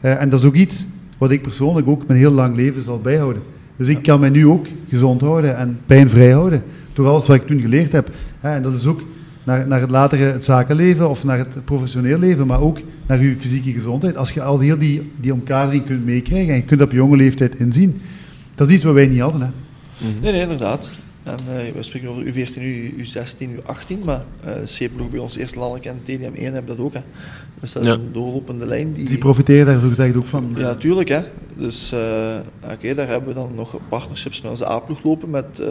Uh, en dat is ook iets wat ik persoonlijk ook mijn heel lang leven zal bijhouden. Dus ik kan mij nu ook gezond houden en pijnvrij houden. Door alles wat ik toen geleerd heb. En dat is ook naar, naar het latere het zakenleven of naar het professioneel leven, maar ook naar uw fysieke gezondheid. Als je al heel die, die omkadering kunt meekrijgen en je kunt dat op jonge leeftijd inzien, dat is iets wat wij niet hadden. Hè? Nee, nee, inderdaad. En uh, we spreken over U14, U16, U18, maar uh, C-ploeg bij ons eerste landelijk en TDM1 hebben dat ook. Hè. Dus dat is ja. een doorlopende lijn. Die, die profiteren daar zo gezegd ook van? Ja, natuurlijk. Hè. Dus uh, oké, okay, daar hebben we dan nog partnerships met onze A-ploeg lopen, met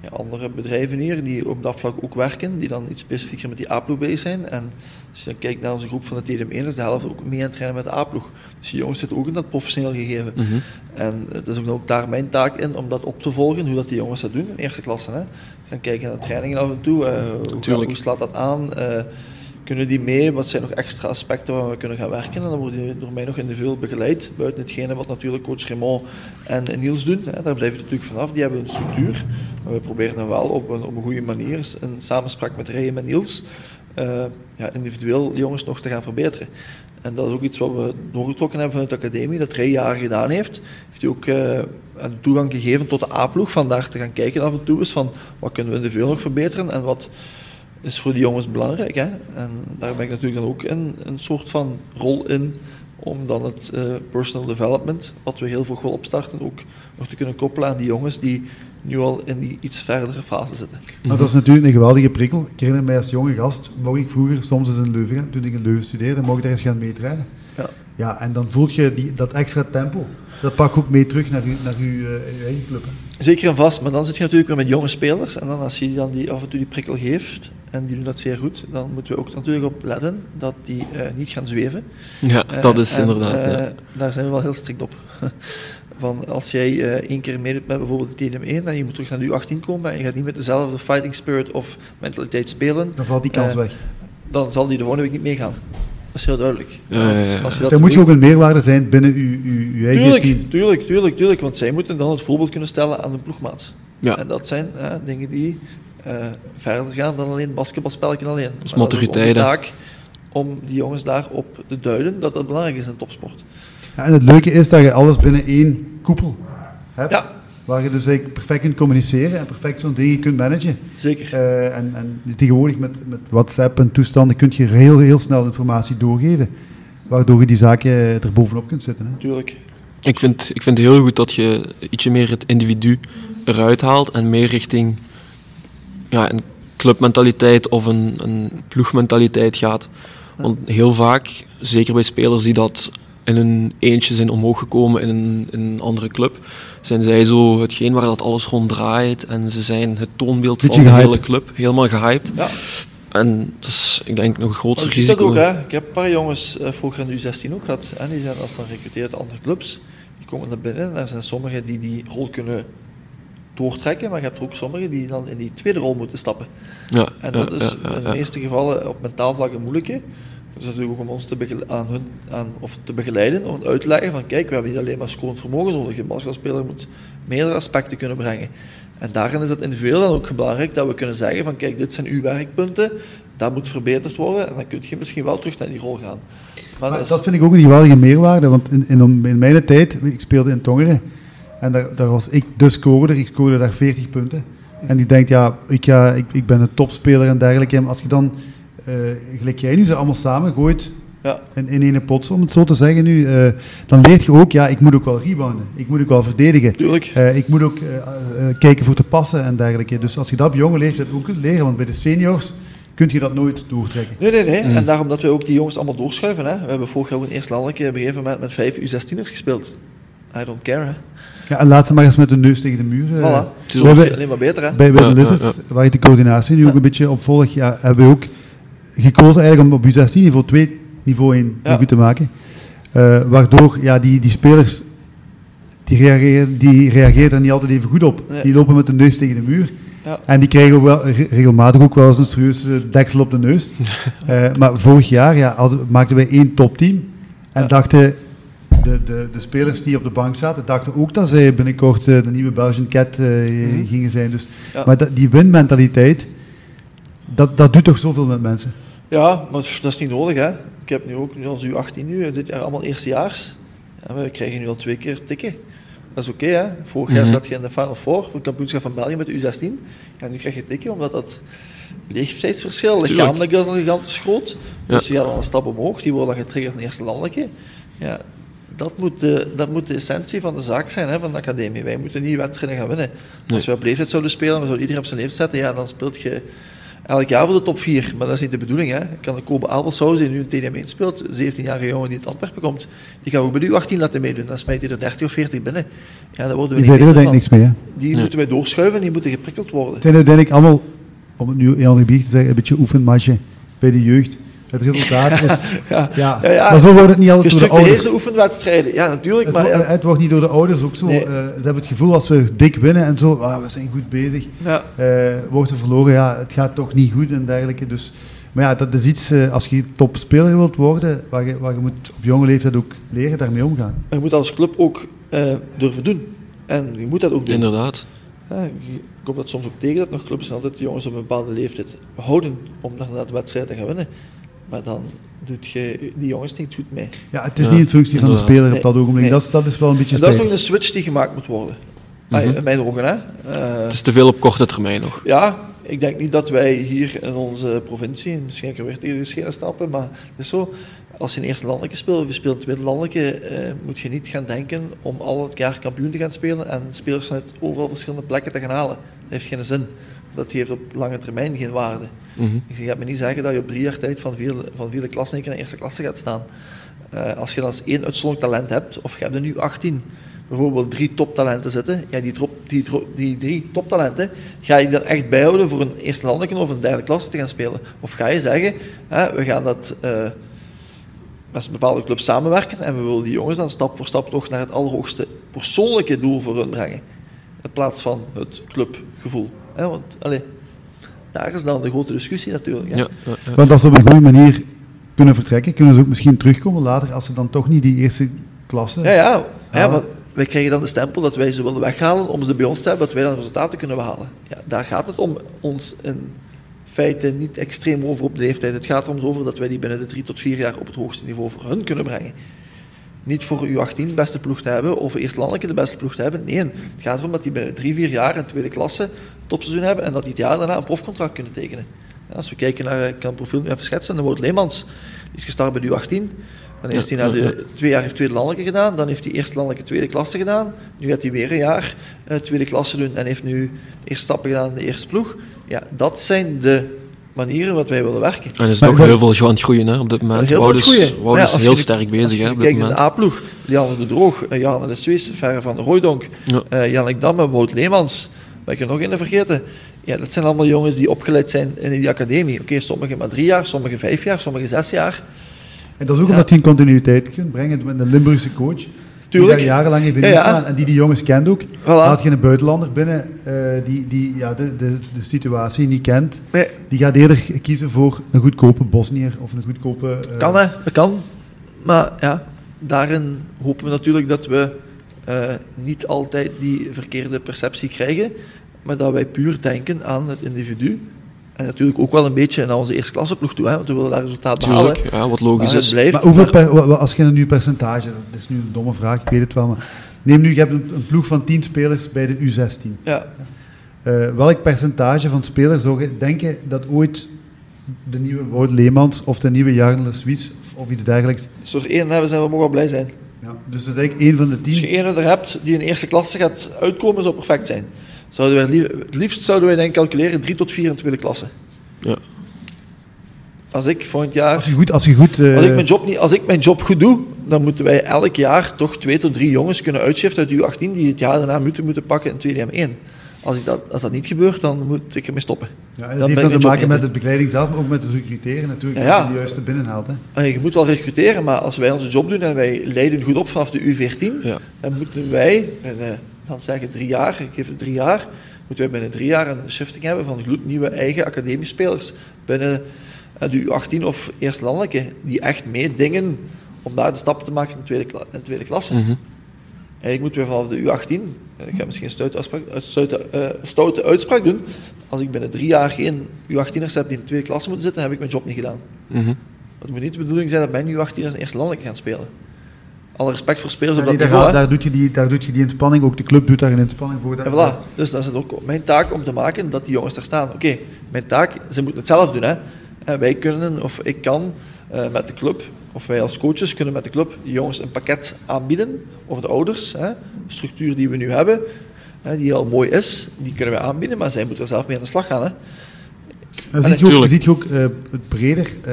ja, andere bedrijven hier die op dat vlak ook werken, die dan iets specifieker met die A-ploeg bezig zijn. En als je dan kijkt naar onze groep van de TDM1, is de helft ook mee aan het trainen met de A-ploeg. Dus die jongens zitten ook in dat professioneel gegeven. Mm -hmm. En het is ook, ook daar mijn taak in om dat op te volgen, hoe dat die jongens dat doen in eerste klasse. Hè. Gaan kijken naar de trainingen af en toe, uh, hoe, hoe, slaat dat aan, uh, kunnen die mee, wat zijn nog extra aspecten waar we kunnen gaan werken. En dan worden die door mij nog individueel begeleid, buiten hetgene wat natuurlijk coach Raymond en Niels doen. Hè. Daar blijf je natuurlijk vanaf, die hebben een structuur. Maar we proberen dan wel op een, op een goede manier, in samenspraak met Ray en met Niels, uh, ja, individueel jongens nog te gaan verbeteren. En dat is ook iets wat we doorgetrokken hebben vanuit de academie, dat Ray jaren gedaan heeft. Heeft hij ook uh, toegang gegeven tot de A-ploeg, van daar te gaan kijken af en toe eens van wat kunnen we individueel nog verbeteren en wat is voor die jongens belangrijk. Hè? En daar ben ik natuurlijk dan ook een, een soort van rol in om dan het uh, personal development, wat we heel vroeg wel opstarten, ook nog te kunnen koppelen aan die jongens die nu al in die iets verdere fase zitten. Maar dat is natuurlijk een geweldige prikkel. Ik herinner mij als jonge gast, mocht ik vroeger soms eens in Leuven, toen ik in Leuven studeerde, mocht ik daar eens gaan meetrainen. Ja. ja, en dan voel je die, dat extra tempo. Dat pak ook mee terug naar, u, naar uw, uh, uw eigen club. Hè. Zeker en vast, maar dan zit je natuurlijk weer met jonge spelers. En dan als je dan die af en toe die prikkel geeft, en die doen dat zeer goed, dan moeten we ook natuurlijk op letten dat die uh, niet gaan zweven. Ja, dat is uh, inderdaad. En, ja. Daar zijn we wel heel strikt op. van als jij uh, één keer meedoet met bijvoorbeeld de TDM1 en je moet terug naar de U18 komen en je gaat niet met dezelfde fighting spirit of mentaliteit spelen, dan valt die kans weg. Dan zal die de volgende week niet meegaan. Dat is heel duidelijk. Uh, als je dat er moet je ook een meerwaarde zijn binnen uw, uw, uw eigen tuurlijk, team. Tuurlijk, tuurlijk, tuurlijk, want zij moeten dan het voorbeeld kunnen stellen aan de ploegmaats. Ja. En dat zijn uh, dingen die uh, verder gaan dan alleen basketbalspelletje alleen. Dat is maturiteit. taak om die jongens daarop te duiden dat dat belangrijk is in topsport. Ja, en het leuke is dat je alles binnen één koepel hebt. Ja. Waar je dus eigenlijk perfect kunt communiceren en perfect zo'n dingen kunt managen. Zeker. Uh, en, en tegenwoordig met, met WhatsApp en toestanden kun je heel, heel snel informatie doorgeven. Waardoor je die zaken er bovenop kunt zetten. Hè. Tuurlijk. Ik vind, ik vind het heel goed dat je ietsje meer het individu eruit haalt en meer richting ja, een clubmentaliteit of een, een ploegmentaliteit gaat. Want heel vaak, zeker bij spelers die dat in een eentje zijn omhoog gekomen in een, in een andere club, zijn zij zo hetgeen waar dat alles rond draait en ze zijn het toonbeeld Beetje van de gehyped. hele club, helemaal gehyped. Ja. En dat is, ik denk, nog een grootste ziet dat risico. ook, hè. Ik heb een paar jongens uh, vroeger in de U16 ook gehad. En die zijn als dan recruteerd uit andere clubs. Die komen naar binnen en er zijn sommigen die die rol kunnen doortrekken, maar je hebt er ook sommigen die dan in die tweede rol moeten stappen. Ja, En dat ja, is ja, ja, in de ja. meeste gevallen op mentaal vlak een moeilijke. Dat is natuurlijk ook om ons te, aan hun, aan, of te begeleiden, om uit te leggen van kijk, we hebben niet alleen maar scorend vermogen nodig. Een basketbalspeler moet meerdere aspecten kunnen brengen. En daarin is het individueel dan ook belangrijk dat we kunnen zeggen van kijk, dit zijn uw werkpunten, dat moet verbeterd worden en dan kun je misschien wel terug naar die rol gaan. Maar Maar dat vind ik ook een geweldige meerwaarde, want in, in, in mijn tijd, ik speelde in Tongeren, en daar, daar was ik de scorer, ik scoorde daar 40 punten. En die denkt, ja, ik, ga, ik, ik ben een topspeler en dergelijke. Als je dan, gelijk jij nu, ze allemaal samen gooit ja. in, in ene pot, om het zo te zeggen nu, uh, dan leert je ook, ja, ik moet ook wel rebounden. Ik moet ook wel verdedigen. Tuurlijk. Uh, ik moet ook kijken voor te passen en dergelijke. Dus als je dat op jonge leeftijd ook kunt leren, want bij de seniors kun je dat nooit doortrekken. Nee, nee, nee. Mm. En daarom dat we ook die jongens allemaal doorschuiven. Hè. We hebben vorig jaar ook een eerste landelijke op een gegeven moment met vijf U16'ers gespeeld. I don't care, hè. Ja, en laat ze maar eens met de neus tegen de muur. Voilà. We hebben, alleen maar beter, hè? Bij, bij de Lizards, ja, ja. waar je de coördinatie nu ook een beetje op volgt, ja, hebben we ook gekozen eigenlijk om op U16 niveau 2, niveau 1 goed te maken. Uh, waardoor ja, die, die spelers, die reageren, die reageren er niet altijd even goed op. Nee. Die lopen met de neus tegen de muur. Ja. En die krijgen wel, regelmatig ook wel eens een serieuze deksel op de neus. uh, maar vorig jaar ja, hadden, maakten wij één topteam. En dachten, de, de, de spelers die op de bank zaten, dachten ook dat zij binnenkort uh, de nieuwe Belgian Cat uh, mm-hmm. gingen zijn. Dus, ja. Maar dat, die winmentaliteit, dat, dat doet toch zoveel met mensen? Ja, maar dat is niet nodig. Hè. Ik heb nu ook, als u 18 nu, je zit er allemaal eerstejaars. En we krijgen nu al twee keer tikken. Dat is oké, okay, hè. Vorig jaar mm-hmm. zat je in de Final Four voor het kampioenschap van België met de U16. En nu krijg je tikken, omdat dat leeftijdsverschil, lichamelijk is al gigantisch groot. Ja. Dus die gaan al een stap omhoog, die worden dan getriggerd in de eerste landelijke. Ja, dat moet, de, dat moet de essentie van de zaak zijn hè, van de academie. Wij moeten niet wedstrijden gaan winnen. Als we op leeftijd zouden spelen, we zouden iedereen op zijn leeftijd zetten, ja, dan speelt je elk jaar voor de top 4. Maar dat is niet de bedoeling. Hè. Ik kan de Kobe Abelshuis, die nu een TDM 1 speelt, 17-jarige jongen die in Antwerpen komt, die gaan we ook bij de U18 laten meedoen. Dan smijt hij er 30 of 40 binnen. Ja, dan worden we die niet denk niks mee. Die moeten wij doorschuiven, die moeten geprikkeld worden. Het zijn uiteindelijk allemaal, om het nu in andere te zeggen, een beetje oefenmatje bij de jeugd. Het resultaat is... ja. Ja. ja, ja. Maar zo wordt het niet altijd door de ouders. oefenwedstrijden, ja natuurlijk. Het, maar, het wordt niet door de ouders ook zo. Nee. Uh, ze hebben het gevoel als we dik winnen en zo, ah, we zijn goed bezig. Ja. Uh, wordt er verloren, ja, het gaat toch niet goed en dergelijke. Dus, maar ja, dat is iets, uh, als je topspeler wilt worden, waar je, waar je moet op jonge leeftijd ook leren daarmee omgaan. En je moet als club ook durven doen. En je moet dat ook doen. Inderdaad. Ja, ik kom dat soms ook tegen dat nog clubs altijd de jongens op een bepaalde leeftijd houden om dan de wedstrijd te gaan winnen. Maar dan doet je die jongens niet goed mee. Ja, het is ja, niet in functie van de speler op dat ogenblik. Nee. Dat, dat is wel een beetje en Dat is nog een switch die gemaakt moet worden. Mm -hmm. In mijn ogen, hè. Uh, het is te veel op korte termijn nog. Ja, ik denk niet dat wij hier in onze provincie, misschien kan ik weer tegen de schenen stappen, maar het is zo, als je een eerste landelijke speelt of je speelt een tweede landelijke, uh, moet je niet gaan denken om al het jaar kampioen te gaan spelen en spelers vanuit overal verschillende plekken te gaan halen. Dat heeft geen zin. Dat heeft op lange termijn geen waarde. Mm -hmm. Je gaat me niet zeggen dat je op drie jaar tijd van vierde, van vierde in de eerste klasse gaat staan. Uh, als je dan eens één uitzonderlijk talent hebt, of je hebt er nu 18 bijvoorbeeld drie toptalenten zitten, ja, die, die, die drie toptalenten, ga je dan echt bijhouden voor een eerste landelijke of een derde klasse te gaan spelen? Of ga je zeggen, hè, we gaan dat uh, met een bepaalde club samenwerken en we willen die jongens dan stap voor stap toch naar het allerhoogste persoonlijke doel voor hun brengen, in plaats van het clubgevoel. Hè, want, allez, daar is dan de grote discussie natuurlijk. Ja. Ja, ja, Want als ze op een goede manier kunnen vertrekken, kunnen ze ook misschien terugkomen later als ze dan toch niet die eerste klasse. Ja, ja. ja maar wij krijgen dan de stempel dat wij ze willen weghalen om ze bij ons te hebben, dat wij dan resultaten kunnen behalen. Ja, daar gaat het om ons in feite niet extreem over op de leeftijd. Het gaat er om over dat wij die binnen de drie tot vier jaar op het hoogste niveau voor hun kunnen brengen niet voor U18 de beste ploeg te hebben of eerst landelijke de beste ploeg te hebben. Nee, het gaat erom dat die binnen drie, vier jaar een tweede klasse topseizoen hebben en dat die het jaar daarna een profcontract kunnen tekenen. als we kijken naar, ik kan het profiel nu even schetsen, dan wordt Leemans, die is gestart bij U18. Dan heeft hij na de twee jaar heeft tweede landelijke gedaan, dan heeft hij eerst landelijke tweede klasse gedaan. Nu gaat hij weer een jaar uh, tweede klasse doen en heeft nu eerst stappen gedaan in de eerste ploeg. Ja, dat zijn de manieren wat wij willen werken. En er is nog heel veel aan het groeien hè, op dit moment. Heel Wout is, Wout is heel sterk bezig hè, op dit moment. de A-ploeg, Jan de Droog, eh, Jan de Swiss, Verre van de Rooidonk, ja. uh, Jannik Damme, Wout Leemans, ben ik er nog in vergeten. Ja, dat zijn allemaal jongens die opgeleid zijn in die academie. Oké, okay, sommigen maar drie jaar, sommigen vijf jaar, sommigen zes jaar. En dat is ook omdat hij een continuïteit kunt brengen met een Limburgse coach. Tuurlijk. Die daar jarenlang in ja, ja. en die die jongens kent ook. Voilà. Laat je een buitenlander binnen uh, die, die ja, de, de, de situatie niet kent, nee. die gaat eerder kiezen voor een goedkope Bosnier of een goedkope... Uh... Kan hè, dat kan. Maar ja, daarin hopen we natuurlijk dat we uh, niet altijd die verkeerde perceptie krijgen, maar dat wij puur denken aan het individu en natuurlijk ook wel een beetje naar onze eerste klasse ploeg toe, hè, want we willen daar resultaat behalen. ja, wat logisch is. Blijft, maar hoeveel per, als je nu percentage, dat is nu een domme vraag, ik weet het wel, maar neem nu, je hebt een, een ploeg van 10 spelers bij de U16. Ja. Eh, welk percentage van spelers zou je denken dat ooit de nieuwe Wout Leemans of de nieuwe Jarno Suisse of, of iets dergelijks... Als we er één hebben, zijn we mogen blij zijn. Ja, dus dat is eigenlijk één van de Als je tien. één er hebt die in eerste klasse gaat uitkomen, zou perfect zijn. Zouden wij, het liefst zouden wij denk ik calculeren 3 tot 4 in tweede klasse. Ja. Als ik volgend jaar Als je goed... Als je goed eh, Als ik, mijn job niet, als ik mijn job goed doe, dan moeten wij elk jaar toch twee tot drie jongens kunnen uitschiften uit de U18 die het jaar daarna moeten, moeten pakken in tweede M1. Als, ik dat, als dat niet gebeurt, dan moet ik ermee stoppen. ja, dan het ben heeft dan mijn te maken met de begeleiding zelf, maar ook met het recruteren natuurlijk, Ja, dat ja. je de juiste binnenhaalt. Hè. En je moet wel recruteren, maar als wij onze job doen en wij leiden goed op vanaf de U14, Ja. dan moeten wij, binnen, dan zeggen drie jaar, ik geef het drie jaar, moeten wij binnen drie jaar een shifting hebben van gloednieuwe eigen academiespelers binnen eh, de U18 of eerste landelijke, die echt meedingen om daar de stap te maken in tweede, kla- in tweede klasse. Mhm. Eigenlijk moeten we vanaf de U18, eh, ik ga misschien een stoute, uitspraak, eh, stoute, stoute uitspraak doen, als ik binnen drie jaar geen U18'ers heb die in de tweede klasse moeten zitten, heb ik mijn job niet gedaan. Mhm. Het moet niet de bedoeling zijn dat mijn U18'ers in eerste landelijke gaan spelen. Alle respect voor spelers Ja, op dat daar, niveau. daar, doet je die, daar doet je die inspanning, ook de club doet daar een inspanning voor. En voilà. Dus dat is het ook mijn taak om te maken dat die jongens daar staan. Oké, mijn taak, ze moeten het zelf doen. Hè. En wij kunnen, of ik kan eh, met de club, of wij als coaches kunnen met de club die jongens een pakket aanbieden, of de ouders, hè, de structuur die we nu hebben, hè, die al mooi is, die kunnen we aanbieden, maar zij moeten er zelf mee aan de slag gaan. Hè. Dan je ook, ziet je ook eh, het breder eh,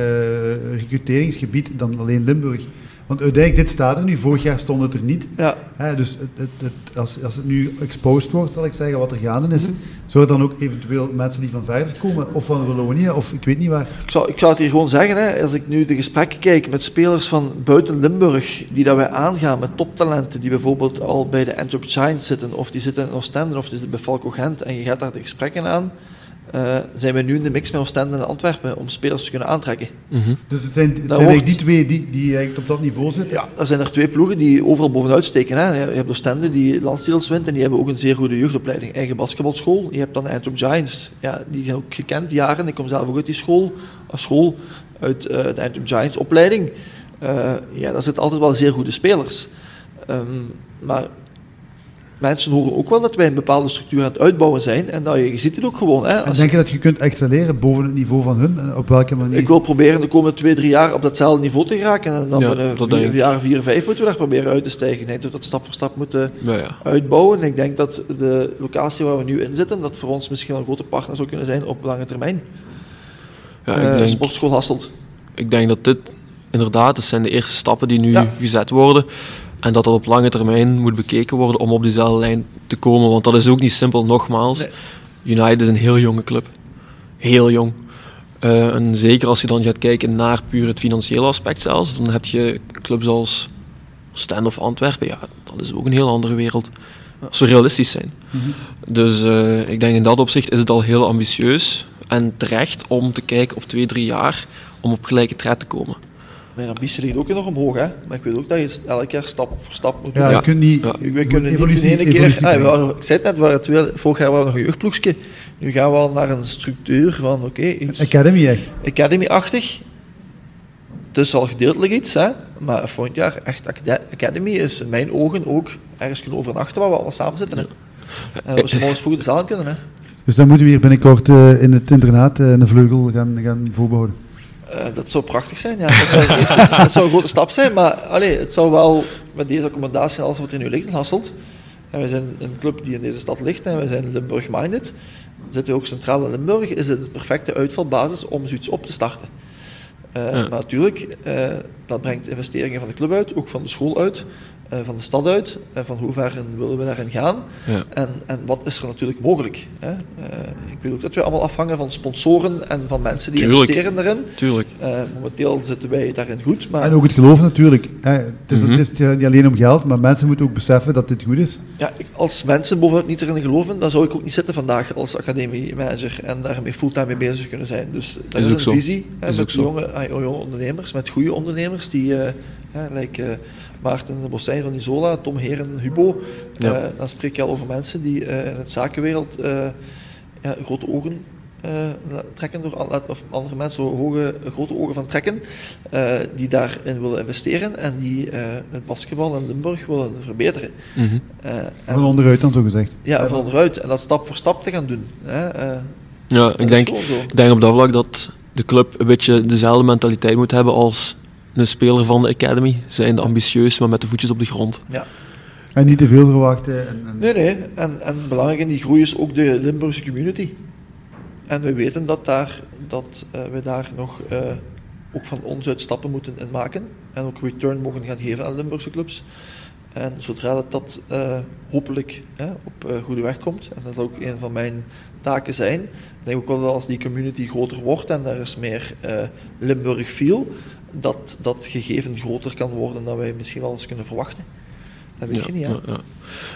recruteringsgebied dan alleen Limburg. Want uiteindelijk, dit staat er nu, vorig jaar stond het er niet. Ja, Hè, dus het, het, het- als, als het nu exposed wordt, zal ik zeggen, wat er gaande is, zou er dan ook eventueel mensen die van verder komen, of van Wallonië, of ik weet niet waar. ik zou, ik zou het hier gewoon zeggen, hè, als ik nu de gesprekken kijk met spelers van buiten Limburg, die dat wij aangaan met toptalenten, die bijvoorbeeld al bij de Antwerp Giants zitten, of die zitten in Oostende, of die zitten bij Falco Gent, en je gaat daar de gesprekken aan, eh, zijn we nu in de mix met Oostende en Antwerpen om spelers te kunnen aantrekken. Mhm. Dus het zijn, het zijn Dat eigenlijk die twee die, die eigenlijk op dat niveau zitten. Ja, er zijn er twee ploegen die overal bovenuit steken. Hè. Je hebt Oostende die landstitels wint en die hebben ook een zeer goede jeugdopleiding. Eigen basketbalschool. Je hebt dan de Antwerp Giants. Ja, die zijn ook gekend jaren. Ik kom zelf ook uit die school. Een school uit eh, de Antwerp Giants opleiding. Eh, ja, daar zitten altijd wel zeer goede spelers. Ehm, maar mensen horen ook wel dat wij een bepaalde structuur aan het uitbouwen zijn. En dat je, je ziet het ook gewoon. Hè. En denk je dat je kunt excelleren boven het niveau van hun? En op welke manier? ik wil proberen de komende twee, drie jaar op datzelfde niveau te geraken. En dan Ja, binnen dat vier, jaar vier, vijf moeten we daar proberen uit te stijgen. Ik denk dat we dat stap voor stap moeten Ja, ja. uitbouwen. En ik denk dat de locatie waar we nu in zitten, dat voor ons misschien wel een grote partner zou kunnen zijn op lange termijn. ja Eh, ik, denk, Sportschool Hasselt. ik denk dat dit inderdaad, het zijn de eerste stappen die nu Ja. gezet worden. En dat dat op lange termijn moet bekeken worden om op diezelfde lijn te komen. Want dat is ook niet simpel, nogmaals. Nee. United is een heel jonge club. Heel jong. Eh, en zeker als je dan gaat kijken naar puur het financiële aspect zelfs, dan heb je clubs als Stand of Antwerpen. Ja, dat is ook een heel andere wereld. Als we realistisch zijn. Mhm. Dus eh, ik denk in dat opzicht is het al heel ambitieus en terecht om te kijken op twee, drie jaar om op gelijke tred te komen. Mijn ambitie ligt ook nog omhoog, hè. maar ik weet ook dat je elk jaar stap voor stap moet Ja, doen. je Ja. kunt niet... Ja. je We kunnen niet in één keer... Ah, we ik zei het net, waren twee, vorig jaar waren we nog een jeugdploegje. Nu gaan we al naar een structuur van, oké, iets Academy echt. Academy-achtig. Het is al gedeeltelijk iets, hè? maar volgend jaar echt acad- Academy is in mijn ogen ook ergens kunnen overnachten waar we allemaal samen zitten. Hè? En we morgens vroeg de zaal kunnen. Hè? Dus dan moeten we hier binnenkort eh, in het internaat eh, een vleugel gaan, gaan voorbehouden. Eh, dat zou prachtig zijn, ja. Dat zou, dat zou een grote stap zijn, maar allee, het zou wel met deze accommodatie en alles wat er nu ligt in Hasselt. En wij zijn een club die in deze stad ligt en wij zijn Limburg-minded. Zitten we ook centraal in Limburg, is het de perfecte uitvalbasis om zoiets op te starten. Eh, Ja. Maar natuurlijk, eh, dat brengt investeringen van de club uit, ook van de school uit, eh, van de stad uit. En van hoe ver willen we daarin gaan? Ja. En, en wat is er natuurlijk mogelijk? Hè? Eh, ik weet ook dat we allemaal afhangen van sponsoren en van mensen die Tuurlijk. investeren daarin. Tuurlijk. Eh, momenteel zitten wij daarin goed, maar En ook het geloof natuurlijk. Hè. Het, is, Mhm. het is niet alleen om geld, maar mensen moeten ook beseffen dat dit goed is. ja, ik- als mensen bovenuit niet erin geloven, dan zou ik ook niet zitten vandaag als academiemanager en daarmee fulltime mee bezig kunnen zijn. Dus dat is, ook een zo. visie hè, Is ook met zo. jonge, jonge ondernemers, met goede ondernemers die, eh hè, like, eh, Maarten de Bossijn van Isola, Tom Heren, Hubo. Ja. Eh, dan spreek je al over mensen die eh, in het zakenwereld eh, ja, grote ogen trekken door of andere mensen, hoge, grote ogen van trekken, die daarin willen investeren en die het basketbal in Limburg willen verbeteren. Mm van onderuit dan zo gezegd. Ja, van onderuit. En dat stap voor stap te gaan doen. Ja, ik denk, ik denk op dat vlak dat de club een beetje dezelfde mentaliteit moet hebben als een speler van de Academy. Zijn ambitieus, maar met de voetjes op de grond. Ja. En niet te veel verwachten. En, en... Nee, nee. En, en belangrijk in die groei is ook de Limburgse community. En we weten dat, daar, dat uh, we daar nog uh, ook van ons uit stappen moeten in maken. En ook return mogen gaan geven aan Limburgse clubs. En zodra dat, dat uh, hopelijk op goede weg komt, en dat is ook een van mijn taken zijn, ik denk ook wel dat als die community groter wordt en er is meer Limburg feel, dat dat gegeven groter kan worden dan wij misschien wel eens kunnen verwachten. Dat weet je niet, hè? Ja, ja.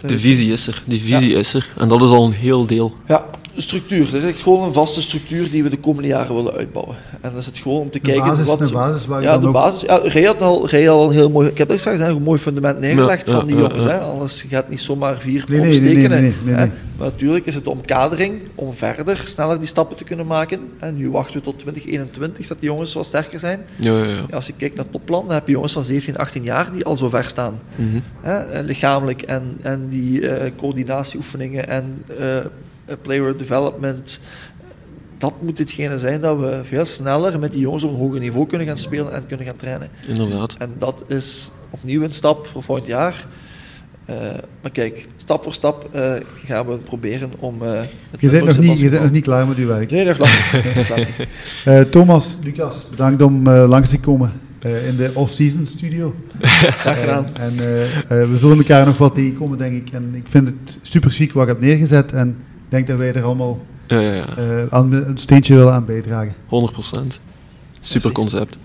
De visie is er, die visie is er. En dat is al een heel deel. Ja, structuur. Dat is echt gewoon een vaste structuur die we de komende jaren willen uitbouwen. En dat is het gewoon om te kijken basis, wat... De basis waar ja, de basis. Ja, Ray had al, Ray had al een heel mooi... Ik heb er straks een mooi fundament neergelegd van die jongens. Hè. Anders gaat niet zomaar vier nee, nee, opsteken. Nee, nee, maar natuurlijk is het de omkadering om verder, sneller die stappen te kunnen maken. En nu wachten we tot 2021 dat die jongens wat sterker zijn. Ja, ja, ja. als je kijkt naar topplan, dan heb je jongens van 17, 18 jaar die al zo ver staan. Mm -hmm. lichamelijk en, en die uh, coördinatieoefeningen en... Uh, eh, player development. Dat moet hetgene zijn dat we veel sneller met die jongens op een hoger niveau kunnen gaan spelen en kunnen gaan trainen. Inderdaad. En dat is opnieuw een stap voor volgend jaar. Uh, maar kijk, stap voor stap uh, gaan we proberen om. Uh, je, bent nog niet, je bent nog niet klaar met uw werk. Nee, nog lang. Thomas, Lucas, bedankt om langs te komen in de off-season studio. Graag gedaan. en we zullen elkaar nog wat tegenkomen, denk ik. En ik vind het super chic wat je hebt neergezet. En ik denk dat wij er allemaal ja, ja, ja. Uh, aan, een steentje willen aan bijdragen. 100%. Super concept.